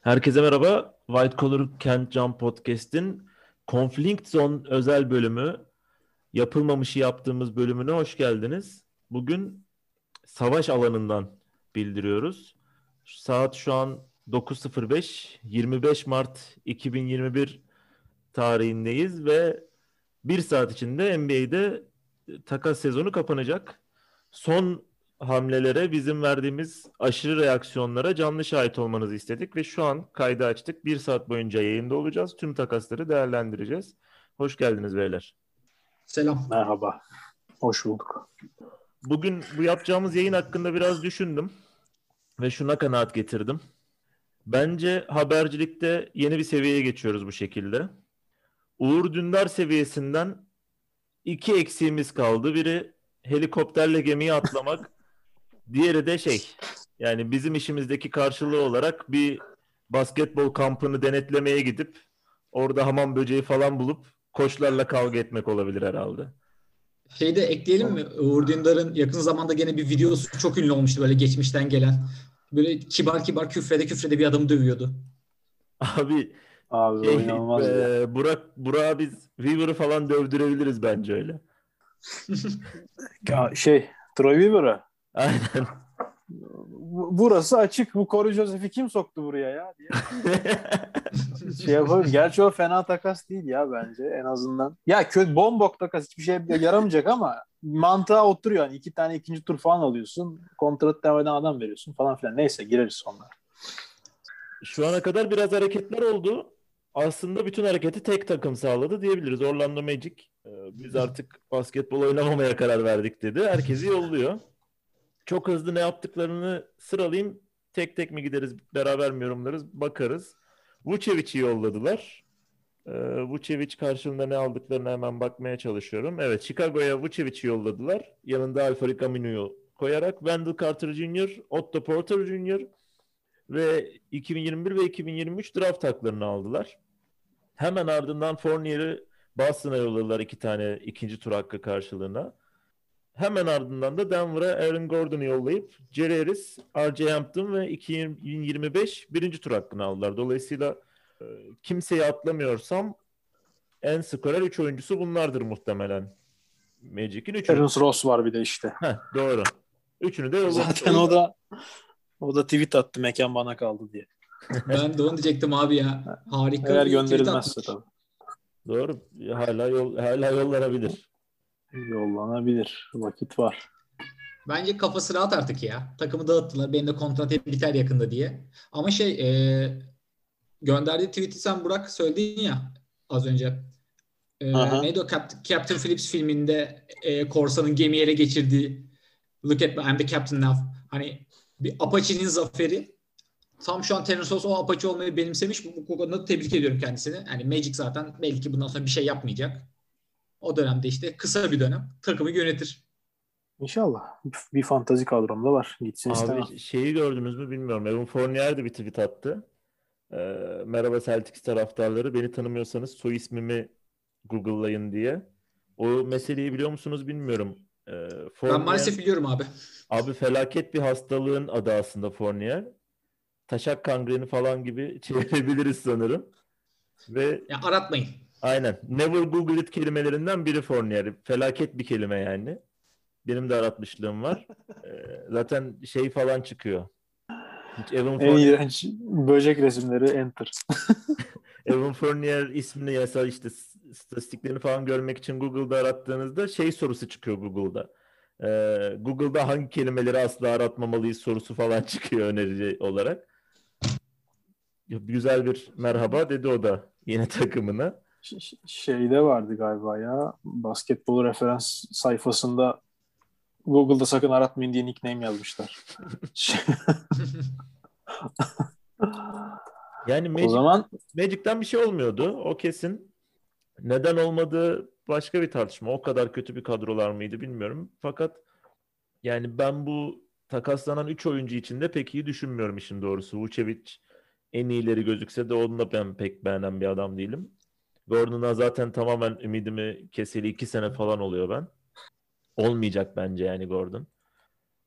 Herkese merhaba. White Collar Kent Jump Podcast'in Conflict Zone özel bölümü, yapılmamışı yaptığımız bölümüne hoş geldiniz. Bugün savaş alanından bildiriyoruz. Saat şu an 9.05, 25 Mart 2021 tarihindeyiz ve bir saat içinde NBA'de takas sezonu kapanacak. Son hamlelere, bizim verdiğimiz aşırı reaksiyonlara canlı şahit olmanızı istedik ve şu an kaydı açtık. Bir saat boyunca yayında olacağız. Tüm takasları değerlendireceğiz. Hoş geldiniz beyler. Selam. Merhaba. Hoş bulduk. Bugün bu yapacağımız yayın hakkında biraz düşündüm ve şuna kanaat getirdim. Bence habercilikte yeni bir seviyeye geçiyoruz bu şekilde. Uğur Dündar seviyesinden iki eksiğimiz kaldı. Biri helikopterle gemiye atlamak. Diğeri de şey yani bizim işimizdeki karşılığı olarak bir basketbol kampını denetlemeye gidip orada hamam böceği falan bulup koçlarla kavga etmek olabilir herhalde. Şey de ekleyelim mi? Uğur Dündar'ın yakın zamanda gene bir videosu çok ünlü olmuştu böyle geçmişten gelen. Böyle kibar kibar küfrede küfrede bir adamı dövüyordu. Abi Abi şey, inanılmaz e, Burak, Burak'a biz Weaver'ı falan dövdürebiliriz bence öyle. Ya şey Troy Weaver'a. Aynen. Bu- Burası açık. Bu Corey Joseph'i kim soktu buraya ya diye. şey yapalım. Gerçi o fena takas değil ya bence en azından. Ya kötü bombok takas hiçbir şey yaramayacak ama mantığa oturuyor. Yani iki tane ikinci tur falan alıyorsun. Kontrat devam eden adam veriyorsun falan filan. Neyse gireriz sonra. Şu ana kadar biraz hareketler oldu. Aslında bütün hareketi tek takım sağladı diyebiliriz. Orlando Magic e, biz artık basketbol oynamamaya karar verdik dedi. Herkesi yolluyor. Çok hızlı ne yaptıklarını sıralayayım. Tek tek mi gideriz, beraber mi yorumlarız bakarız. Vucevic'i yolladılar. E, Vucevic karşılığında ne aldıklarını hemen bakmaya çalışıyorum. Evet, Chicago'ya Vucevic'i yolladılar. Yanında Alfred Caminu'yu koyarak Wendell Carter Jr., Otto Porter Jr., ve 2021 ve 2023 draft haklarını aldılar. Hemen ardından Fournier'i Boston'a yolladılar iki tane ikinci tur hakkı karşılığına. Hemen ardından da Denver'a Aaron Gordon'u yollayıp Jerry Harris, R.J. Hampton ve 2025 birinci tur hakkını aldılar. Dolayısıyla e, kimseyi atlamıyorsam en skorer 3 oyuncusu bunlardır muhtemelen. Magic'in 3 Terence Ross var bir de işte. Heh, doğru. Üçünü de yollamış. Zaten o da o da tweet attı mekan bana kaldı diye. Ben de onu diyecektim abi ya. Harika. Eğer gönderilmezse tabii. Doğru. Hala yol, hala yollanabilir. Yollanabilir. Vakit var. Bence kafası rahat artık ya. Takımı dağıttılar. Benim de kontrat hep biter yakında diye. Ama şey e, gönderdiği tweet'i sen Burak söyledin ya az önce. E, Aha. neydi o Cap- Captain Phillips filminde e, korsanın gemiyi ele geçirdiği Look at me I'm the captain now. Hani bir Apache'nin zaferi. Tam şu an Terence Ross o Apache olmayı benimsemiş. Bu, bu konuda tebrik ediyorum kendisini. Yani Magic zaten belki bundan sonra bir şey yapmayacak. O dönemde işte kısa bir dönem takımı yönetir. İnşallah. Bir fantazi kadromda var. Gitsin istemem. Abi şeyi gördünüz mü bilmiyorum. Evan Fournier de bir tweet attı. Ee, merhaba Celtics taraftarları. Beni tanımıyorsanız soy ismimi Google'layın diye. O meseleyi biliyor musunuz bilmiyorum. Ee, Ben Fournier- maalesef biliyorum abi. Abi felaket bir hastalığın adı aslında Fournier. Taşak kangreni falan gibi çevirebiliriz sanırım. Ve Ya aratmayın. Aynen. Never Google it kelimelerinden biri Fournier. Felaket bir kelime yani. Benim de aratmışlığım var. Ee, zaten şey falan çıkıyor. Hiç Evan En Fournier, iğrenç böcek resimleri enter. Evan Fournier ismini yasa işte statistiklerini falan görmek için Google'da arattığınızda şey sorusu çıkıyor Google'da. Ee, Google'da hangi kelimeleri asla aratmamalıyız sorusu falan çıkıyor önerici olarak. Güzel bir merhaba dedi o da yine takımına. Şeyde vardı galiba ya basketbol referans sayfasında Google'da sakın aratmayın diye nickname yazmışlar. Yani o Magic, zaman Magic'ten bir şey olmuyordu. O kesin. Neden olmadığı başka bir tartışma. O kadar kötü bir kadrolar mıydı bilmiyorum. Fakat yani ben bu takaslanan 3 oyuncu içinde pek iyi düşünmüyorum işin doğrusu. Vucevic en iyileri gözükse de onu da ben pek beğenen bir adam değilim. Gordon'a zaten tamamen ümidimi keseli 2 sene falan oluyor ben. Olmayacak bence yani Gordon.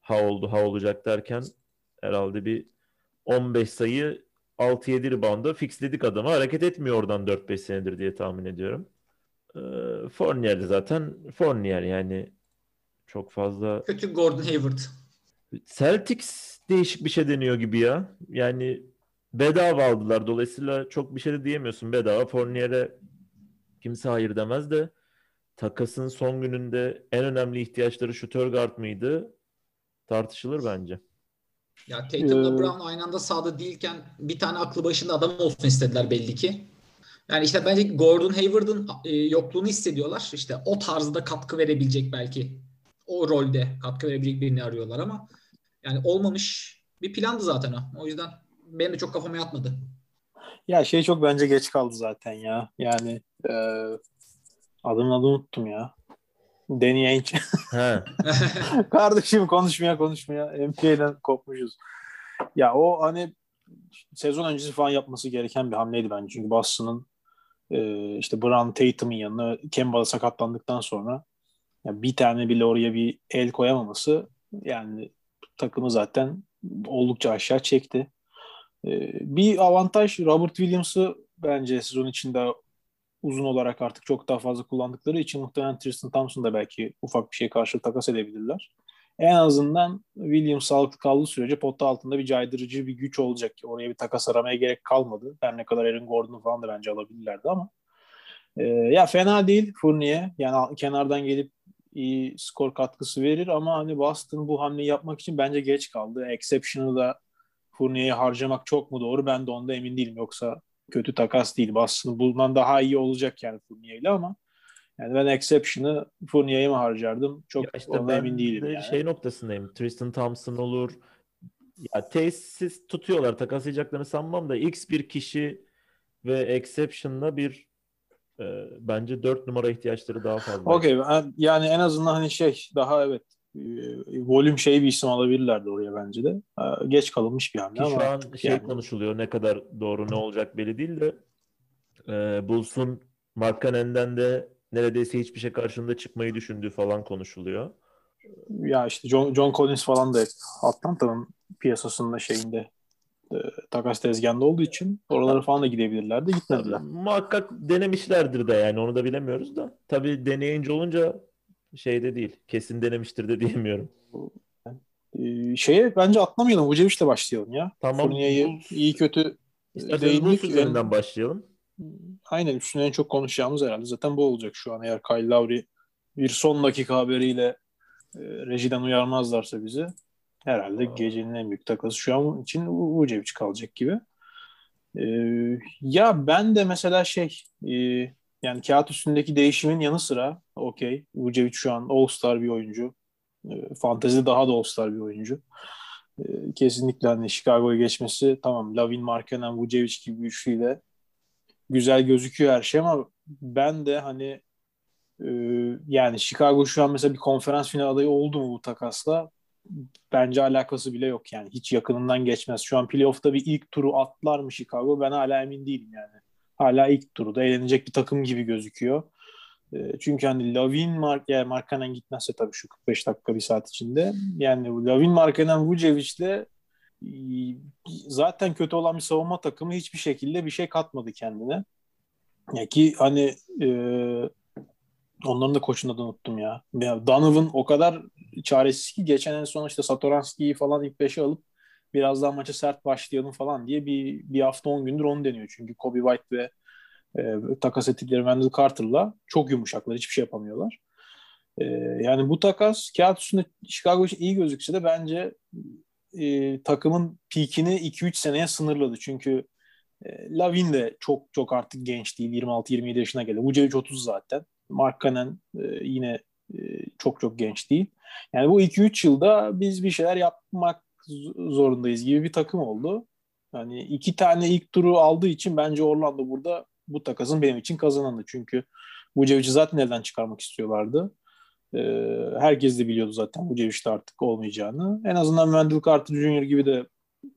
Ha oldu ha olacak derken herhalde bir 15 sayı 6-7 rebound'a fixledik adamı. Hareket etmiyor oradan 4-5 senedir diye tahmin ediyorum. Ee, Fournier de zaten Fournier yani çok fazla Kötü Gordon Hayward. Celtics değişik bir şey deniyor gibi ya. Yani bedava aldılar. Dolayısıyla çok bir şey de diyemiyorsun. Bedava Fournier'e kimse hayır demez de takasın son gününde en önemli ihtiyaçları şutör guard mıydı? Tartışılır bence. Ya Tatum'la Ee, Brown aynı anda sahada değilken bir tane aklı başında adam olsun istediler belli ki. Yani işte bence Gordon Hayward'ın e, yokluğunu hissediyorlar. İşte o tarzda katkı verebilecek belki. O rolde katkı verebilecek birini arıyorlar ama yani olmamış bir plandı zaten o. O yüzden benim de çok kafama yatmadı. Ya şey çok bence geç kaldı zaten ya. Yani e, adımın adını unuttum ya. Danny Ainge. He. Kardeşim konuşmaya konuşmaya NBA'den kopmuşuz. Ya o hani sezon öncesi falan yapması gereken bir hamleydi bence. Çünkü Boston'ın e, işte Brown Tatum'un yanına Kemba'da sakatlandıktan sonra ya bir tane bile oraya bir el koyamaması yani takımı zaten oldukça aşağı çekti. E, bir avantaj Robert Williams'ı bence sezon içinde uzun olarak artık çok daha fazla kullandıkları için muhtemelen Tristan Thompson da belki ufak bir şey karşı takas edebilirler. En azından Williams sağlıklı kaldığı sürece potta altında bir caydırıcı bir güç olacak. Oraya bir takas aramaya gerek kalmadı. Her ne kadar Aaron Gordon'u falan da bence alabilirlerdi ama e, ya fena değil Fournier. Yani kenardan gelip iyi skor katkısı verir ama hani Boston bu hamleyi yapmak için bence geç kaldı. Exception'ı da Fournier'e harcamak çok mu doğru? Ben de onda emin değilim. Yoksa kötü takas değil. Aslında bundan daha iyi olacak yani Fournier ile ama yani ben exception'ı Fournier'e mi harcardım? Çok Ya işte ondan emin değilim de yani. şey noktasındayım. Tristan Thompson olur. Ya tesis tutuyorlar. Takaslayacaklarını sanmam da X bir kişi ve exception'la bir e, bence 4 numara ihtiyaçları daha fazla. Okey yani en azından hani şey daha evet volüm şey bir isim alabilirlerdi oraya bence de. E, Geç kalınmış bir hamle Ki ama şu an şey yani. konuşuluyor. Ne kadar doğru ne olacak belli değil de e, Bulls'un Markkanen'den de neredeyse hiçbir şey karşında çıkmayı düşündüğü falan konuşuluyor. ya işte John, John Collins falan da Atlanta'nın piyasasında şeyinde e, takas tezgahında olduğu için oralara falan da gidebilirlerdi. Gitmediler. Muhakkak denemişlerdir de yani onu da bilemiyoruz da. Tabii deneyince olunca şeyde değil. Kesin denemiştir de diyemiyorum. E, şeye bence atlamayalım. Vucevic'le başlayalım ya. Tamam, Bulls- iyi kötü değindik. Bulls üzerinden başlayalım. Aynen üstüne en çok konuşacağımız herhalde zaten bu olacak şu an. Eğer Kyle Lowry bir son dakika haberiyle e, rejiden uyarmazlarsa bizi herhalde gecenin en büyük takası şu an için Vucevic kalacak gibi. E, ya ben de mesela şey e, yani kağıt üstündeki değişimin yanı sıra okey Vucevic şu an All-Star bir oyuncu. E, fantezide daha da All-Star bir oyuncu. E, kesinlikle hani Chicago'ya geçmesi tamam Lavin, Markkanen, Vucevic gibi bir üçlüyle güzel gözüküyor her şey ama ben de hani e, yani Chicago şu an mesela bir konferans final adayı oldu mu bu takasla? Bence alakası bile yok yani. Hiç yakınından geçmez. Şu an playoff'ta bir ilk turu atlar mı Chicago? Ben hala emin değilim yani. Hala ilk turda eğlenecek bir takım gibi gözüküyor. E, çünkü hani Lavin Mark yani Markkanen gitmezse tabii şu 45 dakika bir saat içinde. Yani Lavin Markkanen Vucevic'le e, zaten kötü olan bir savunma takımı hiçbir şekilde bir şey katmadı kendine. Ya ki hani e, onların da koçunu da unuttum ya. ya. Donovan o kadar çaresiz ki geçen en son işte Satoranski'yi falan ilk beşe alıp biraz daha maça sert başlayalım falan diye bir, bir hafta on gündür onu deniyor. Çünkü Kobe White ve e, takas ettikleri Wendell Carter'la çok yumuşaklar. Hiçbir şey yapamıyorlar. E, yani bu takas kağıt üstünde Chicago için iyi gözükse de bence e, takımın peakini 2-3 seneye sınırladı. Çünkü e, Lavin de çok çok artık genç değil. 26-27 yaşına geldi. Vucevic 30 zaten. Markkanen e, yine e, çok çok genç değil. Yani bu 2-3 yılda biz bir şeyler yapmak zorundayız gibi bir takım oldu. Yani iki tane ilk turu aldığı için bence Orlando burada bu takasın benim için kazananı. Çünkü Vucevic'i zaten elden çıkarmak istiyorlardı. Ee, herkes de biliyordu zaten Vucevic'te artık olmayacağını. En azından Wendell Carter Jr. gibi de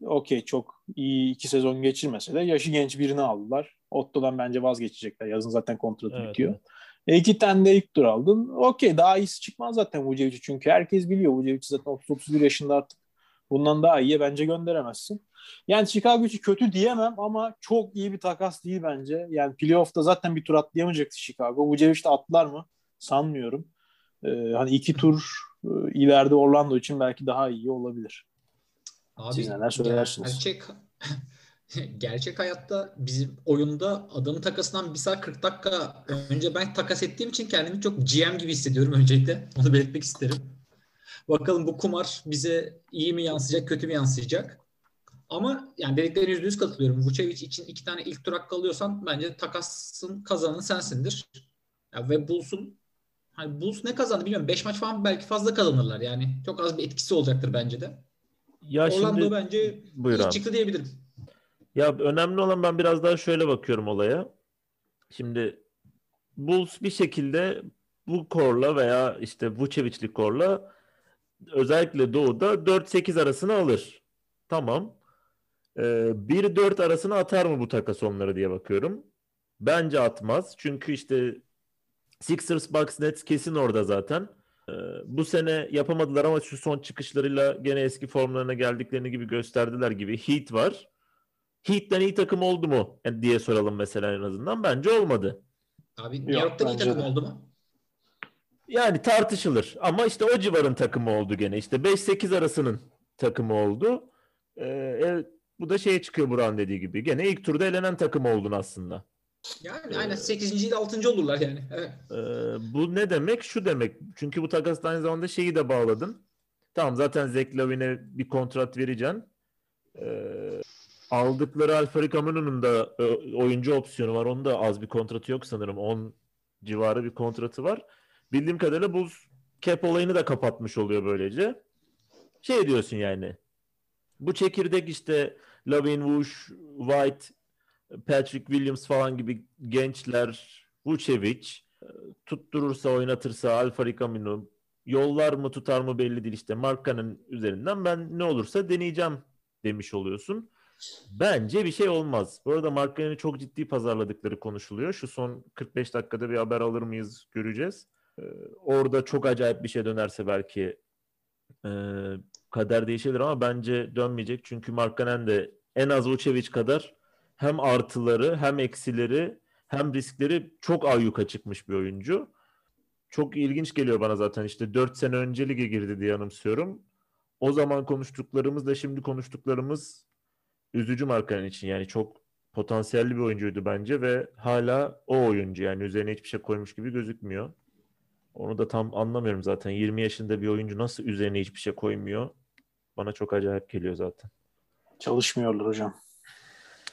okey çok iyi iki sezon geçirmese de yaşı genç birini aldılar. Otto'dan bence vazgeçecekler. Yazın zaten kontratı Evet, bitiyor. evet. E iki tane de ilk tur aldın. Okey daha iyisi çıkmaz zaten Vucevic çünkü herkes biliyor Vucevic zaten 30-31 yaşında artık Bundan daha iyiye bence gönderemezsin. Yani Chicago için kötü diyemem ama çok iyi bir takas değil bence. Yani playoff'ta zaten bir tur atlayamayacaktı Chicago. Vucevic de atlar mı? Sanmıyorum. Ee, hani iki tur e, ileride Orlando için belki daha iyi olabilir. Abi, Siz neler söylersiniz? Gerçek, gerçek hayatta bizim oyunda adamın takasından 1 saat 40 dakika önce ben takas ettiğim için kendimi çok GM gibi hissediyorum öncelikle. Onu belirtmek isterim. Bakalım bu kumar bize iyi mi yansıyacak, kötü mü yansıyacak? Ama yani dediklerine yüzde yüz katılıyorum. Vucevic için iki tane ilk tur hakkı alıyorsan bence takasın kazananı sensindir. Ya ve Bulls'un hani Bulls ne kazandı bilmiyorum. 5 maç falan belki fazla kazanırlar. Yani çok az bir etkisi olacaktır bence de. Ya Orlando şimdi bence buyur iyi çıktı diyebilirim. Ya önemli olan ben biraz daha şöyle bakıyorum olaya. Şimdi Bulls bir şekilde bu korla veya işte Vucevic'li korla özellikle doğuda 4-8 arasını alır. Tamam. Ee, 1-4 arasını atar mı bu takas onları diye bakıyorum. Bence atmaz. Çünkü işte Sixers, Bucks, Nets kesin orada zaten. Ee, bu sene yapamadılar ama şu son çıkışlarıyla gene eski formlarına geldiklerini gibi gösterdiler gibi. Heat var. Heat'ten iyi takım oldu mu diye soralım mesela en azından. Bence olmadı. Abi New York'tan iyi takım de. oldu mu? Yani tartışılır. Ama işte o civarın takımı oldu gene. İşte 5-8 arasının takımı oldu. Ee, e, bu da şeye çıkıyor Buran dediği gibi. Gene ilk turda elenen takım oldun aslında. Yani aynen 8. ile 6. olurlar yani. Evet. Ee, bu ne demek? Şu demek. Çünkü bu takasla aynı zamanda şeyi de bağladın. Tamam zaten Zach Lavin'e bir kontrat vereceksin. Ee, aldıkları Alfred Camino'nun da e, oyuncu opsiyonu var. Onun da az bir kontratı yok sanırım. 10 civarı bir kontratı var. Bildiğim kadarıyla bu cap olayını da kapatmış oluyor böylece. Şey diyorsun yani. Bu çekirdek işte Lavin, Vush, White, Patrick Williams falan gibi gençler, Vucevic tutturursa oynatırsa Alfa Camino yollar mı tutar mı belli değil işte markanın üzerinden ben ne olursa deneyeceğim demiş oluyorsun. Bence bir şey olmaz. Bu arada markanı çok ciddi pazarladıkları konuşuluyor. Şu son 45 dakikada bir haber alır mıyız göreceğiz. Ee, orada çok acayip bir şey dönerse belki e, kader değişebilir ama bence dönmeyecek. Çünkü Markkanen de en az Vucevic kadar hem artıları hem eksileri hem riskleri çok ayyuka çıkmış bir oyuncu. Çok ilginç geliyor bana zaten işte 4 sene önce lige girdi diye anımsıyorum. O zaman konuştuklarımızla şimdi konuştuklarımız üzücü Markkanen için yani çok potansiyelli bir oyuncuydu bence ve hala o oyuncu yani üzerine hiçbir şey koymuş gibi gözükmüyor. Onu da tam anlamıyorum zaten. 20 yaşında bir oyuncu nasıl üzerine hiçbir şey koymuyor? Bana çok acayip geliyor zaten. Çalışmıyorlar hocam.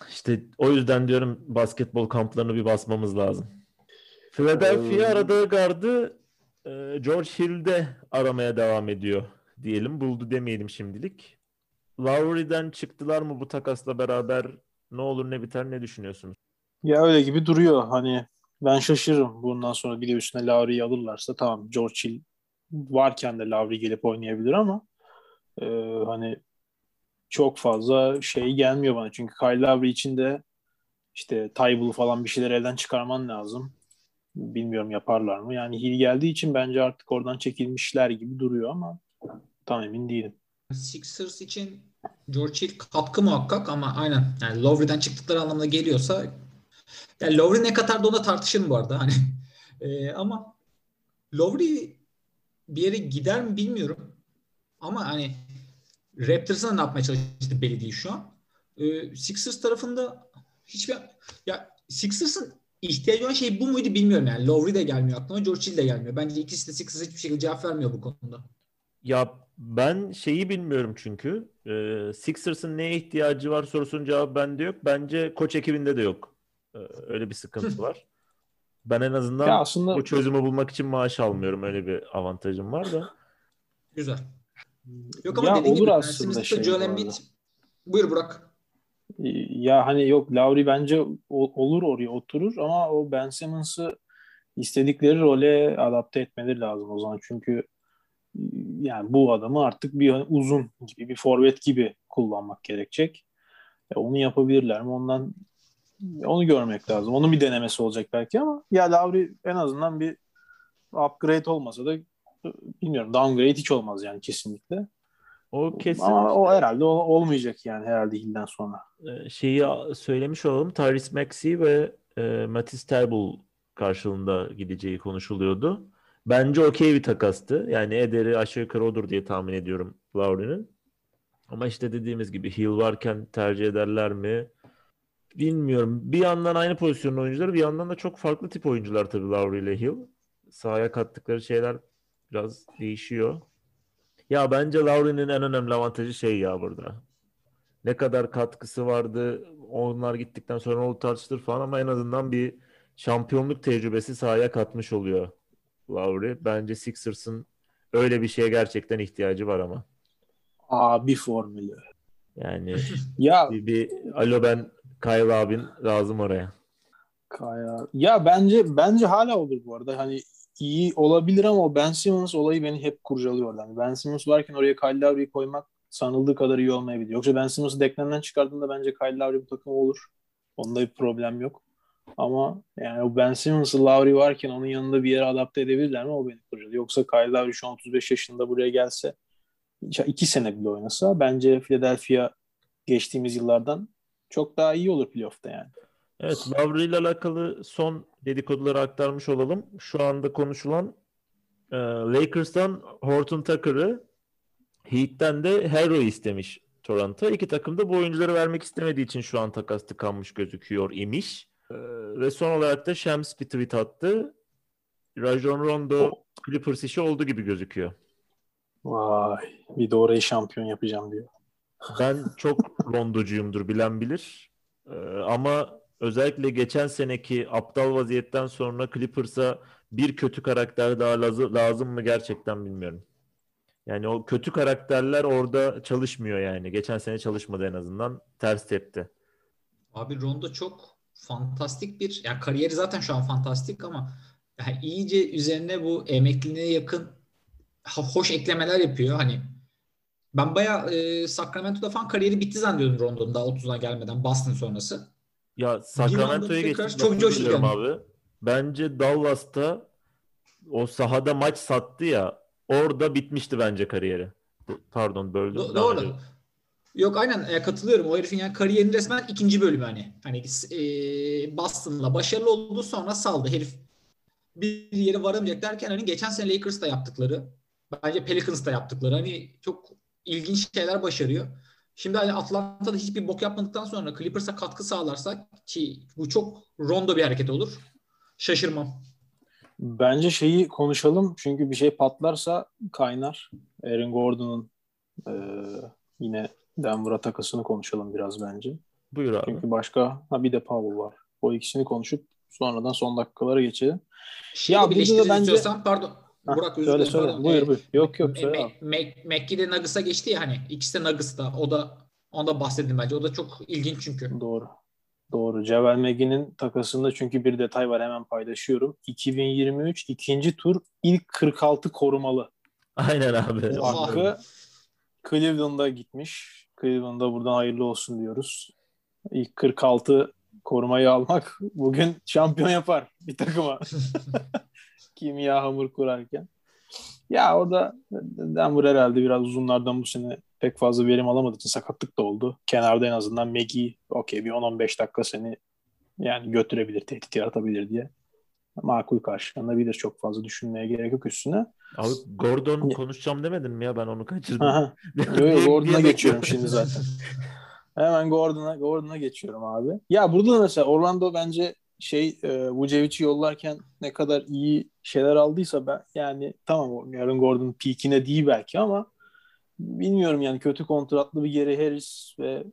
İşte o yüzden diyorum basketbol kamplarını bir basmamız lazım. Philadelphia Ee, aradığı gardı e, George Hill'de aramaya devam ediyor diyelim. Buldu demeyelim şimdilik. Lowry'den çıktılar mı bu takasla beraber? Ne olur ne biter ne düşünüyorsunuz? Ya öyle gibi duruyor. Hani ben şaşırırım. Bundan sonra bir de üstüne Lowry'yi alırlarsa tamam George Hill varken de Lowry gelip oynayabilir ama e, hani çok fazla şey gelmiyor bana. Çünkü Kyle Lowry için de işte Tybull'u falan bir şeyler elden çıkarman lazım. Bilmiyorum yaparlar mı. Yani Hill geldiği için bence artık oradan çekilmişler gibi duruyor ama tam emin değilim. Sixers için George Hill katkı muhakkak ama aynen yani Lowry'den çıktıkları anlamına geliyorsa yani Lowry ne kadar da ona tartışırım bu arada hani Ee, ama Lowry bir yere gider mi bilmiyorum ama hani Raptors'a ne yapmaya çalıştı belli değil şu an. Ee, Sixers tarafında hiçbir ya Sixers'ın ihtiyacı olan şey bu muydu bilmiyorum yani. Lowry de gelmiyor aklıma, George Hill de gelmiyor. Bence ikisi de Sixers hiçbir şekilde cevap vermiyor bu konuda. Ya ben şeyi bilmiyorum çünkü. Ee, Sixers'ın neye ihtiyacı var sorusunun cevabı bende yok. Bence koç ekibinde de yok. Ee, öyle bir sıkıntı var. Ben en azından Ya aslında bu çözümü bulmak için maaş almıyorum. Öyle bir avantajım var da. Güzel. Yok ama Ya dediğin olur gibi Ben aslında şey Joel bu Embiid buyur Burak. Ya hani yok Lowry bence olur oraya oturur ama o Ben Simmons'ı istedikleri role adapte etmeleri lazım o zaman. Çünkü yani bu adamı artık bir uzun gibi bir forvet gibi kullanmak gerekecek. E, onu yapabilirler mi? Ondan onu görmek lazım. Onun bir denemesi olacak belki ama ya Lowry en azından bir upgrade olmasa da bilmiyorum downgrade hiç olmaz yani kesinlikle. O kesin Ama o herhalde olmayacak yani herhalde Hill'den sonra. e, şeyi söylemiş olalım. Tyrese Maxey ve e, Matisse Thybulle karşılığında gideceği konuşuluyordu. Bence okey bir takastı. Yani ederi aşağı yukarı odur diye tahmin ediyorum Lowry'nin. Ama işte dediğimiz gibi Hill varken tercih ederler mi? Bilmiyorum. Bir yandan aynı pozisyonun oyuncuları, bir yandan da çok farklı tip oyuncular tabii Lowry ile Hill. Sahaya kattıkları şeyler biraz değişiyor. Ya bence Lowry'nin en önemli avantajı şey ya burada. Ne kadar katkısı vardı, onlar gittikten sonra oldu tartışılır falan ama en azından bir şampiyonluk tecrübesi sahaya katmış oluyor Lowry. Bence Sixers'ın öyle bir şeye gerçekten ihtiyacı var ama. Abi formülü. Yani Ya bir, bir alo ben Kyle abin lazım oraya. Kaya. Ya bence bence hala olur bu arada. Hani iyi olabilir ama o Ben Simmons olayı beni hep kurcalıyor. Yani Ben Simmons varken oraya Kyle Lowry'i koymak sanıldığı kadar iyi olmayabilir. Yoksa Ben Simmons'ı deklenden çıkardığında bence Kyle Lowry bu takım olur. Onda bir problem yok. Ama yani o Ben Simmons'ı Lowry varken onun yanında bir yere adapte edebilirler mi? O beni kurcalıyor. Yoksa Kyle Lowry şu an 35 yaşında buraya gelse iki sene bile oynasa bence Philadelphia geçtiğimiz yıllardan çok daha iyi olur playoff'ta yani. Evet, Lowry ile alakalı son dedikoduları aktarmış olalım. Şu anda konuşulan e, Lakers'tan Horton Tucker'ı, Heat'ten de Harrow'u istemiş Toronto. İki takım da bu oyuncuları vermek istemediği için şu an takas tıkanmış gözüküyor imiş. E, ve son olarak da Shams bir tweet attı. Rajon Rondo Clippers işi oldu gibi gözüküyor. Vay bir de orayı şampiyon yapacağım diyor. Ben çok rondocuyumdur bilen bilir. Ee, ama özellikle geçen seneki aptal vaziyetten sonra Clippers'a bir kötü karakter daha lazım, lazım mı gerçekten bilmiyorum. Yani o kötü karakterler orada çalışmıyor yani. Geçen sene çalışmadı en azından. Ters tepti. Abi Rondo çok fantastik bir ya kariyeri zaten şu an fantastik ama yani iyice üzerine bu emekliliğe yakın hoş eklemeler yapıyor. Hani ben bayağı e, Sacramento'da falan kariyeri bitti zannediyordum Rondo'nun daha 30'una gelmeden Boston sonrası. Ya Sacramento'ya geçtim. çok yani. abi. Bence Dallas'ta o sahada maç sattı ya orada bitmişti bence kariyeri. Pardon böldüm. Do- doğru. edelim. Yok aynen e, katılıyorum. O herifin yani kariyerinin resmen ikinci bölümü hani. Hani e, Boston'la başarılı oldu sonra saldı. Herif bir yere varamayacak derken hani geçen sene Lakers'ta yaptıkları bence Pelicans'ta yaptıkları hani çok ilginç şeyler başarıyor. Şimdi hani Atlanta'da hiçbir bok yapmadıktan sonra Clippers'a katkı sağlarsak ki bu çok rondo bir hareket olur. Şaşırmam. Bence şeyi konuşalım çünkü bir şey patlarsa kaynar. Aaron Gordon'un e, yine Denver'a takasını konuşalım biraz bence. Buyur abi. Çünkü başka ha bir de Powell var. O ikisini konuşup sonradan son dakikalara geçelim. Şeyi Ya de burada da bence- istiyorsan pardon. Burak özür söyle söyle. pardon. Buyur E, buyur. Yok yok söyle. Mac- abi. Mac- Mackie de Nuggets'a geçti ya hani. İkisi de Nuggets'ta. O da onda bahsedin bence. O da çok ilginç çünkü. Doğru. Doğru. Cevel Megi'nin takasında çünkü bir detay var hemen paylaşıyorum. 2023 ikinci tur ilk 46 korumalı. Aynen abi. Bu hakkı Cleveland'a gitmiş. Cleveland'a buradan hayırlı olsun diyoruz. İlk 46 korumayı almak bugün şampiyon yapar bir takıma. Kimya hamur kurarken. Ya orada Denver herhalde biraz uzunlardan bu sene pek fazla verim alamadığı için sakatlık da oldu. Kenarda en azından Maggie okey bir 10-15 dakika seni yani götürebilir, tehdit yaratabilir diye. Makul karşılanabilir. Çok fazla düşünmeye gerek yok üstüne. Abi Gordon Ya- konuşacağım demedin mi ya ben onu kaçırdım. Aha. Niye- Gordon'a geçiyorum şimdi zaten. Hemen Gordon'a Gordon'a geçiyorum abi. Ya burada da mesela Orlando bence şey e, Vucevic'i yollarken ne kadar iyi şeyler aldıysa ben yani tamam Aaron Gordon peakine değil belki ama bilmiyorum yani kötü kontratlı bir Gary Harris ve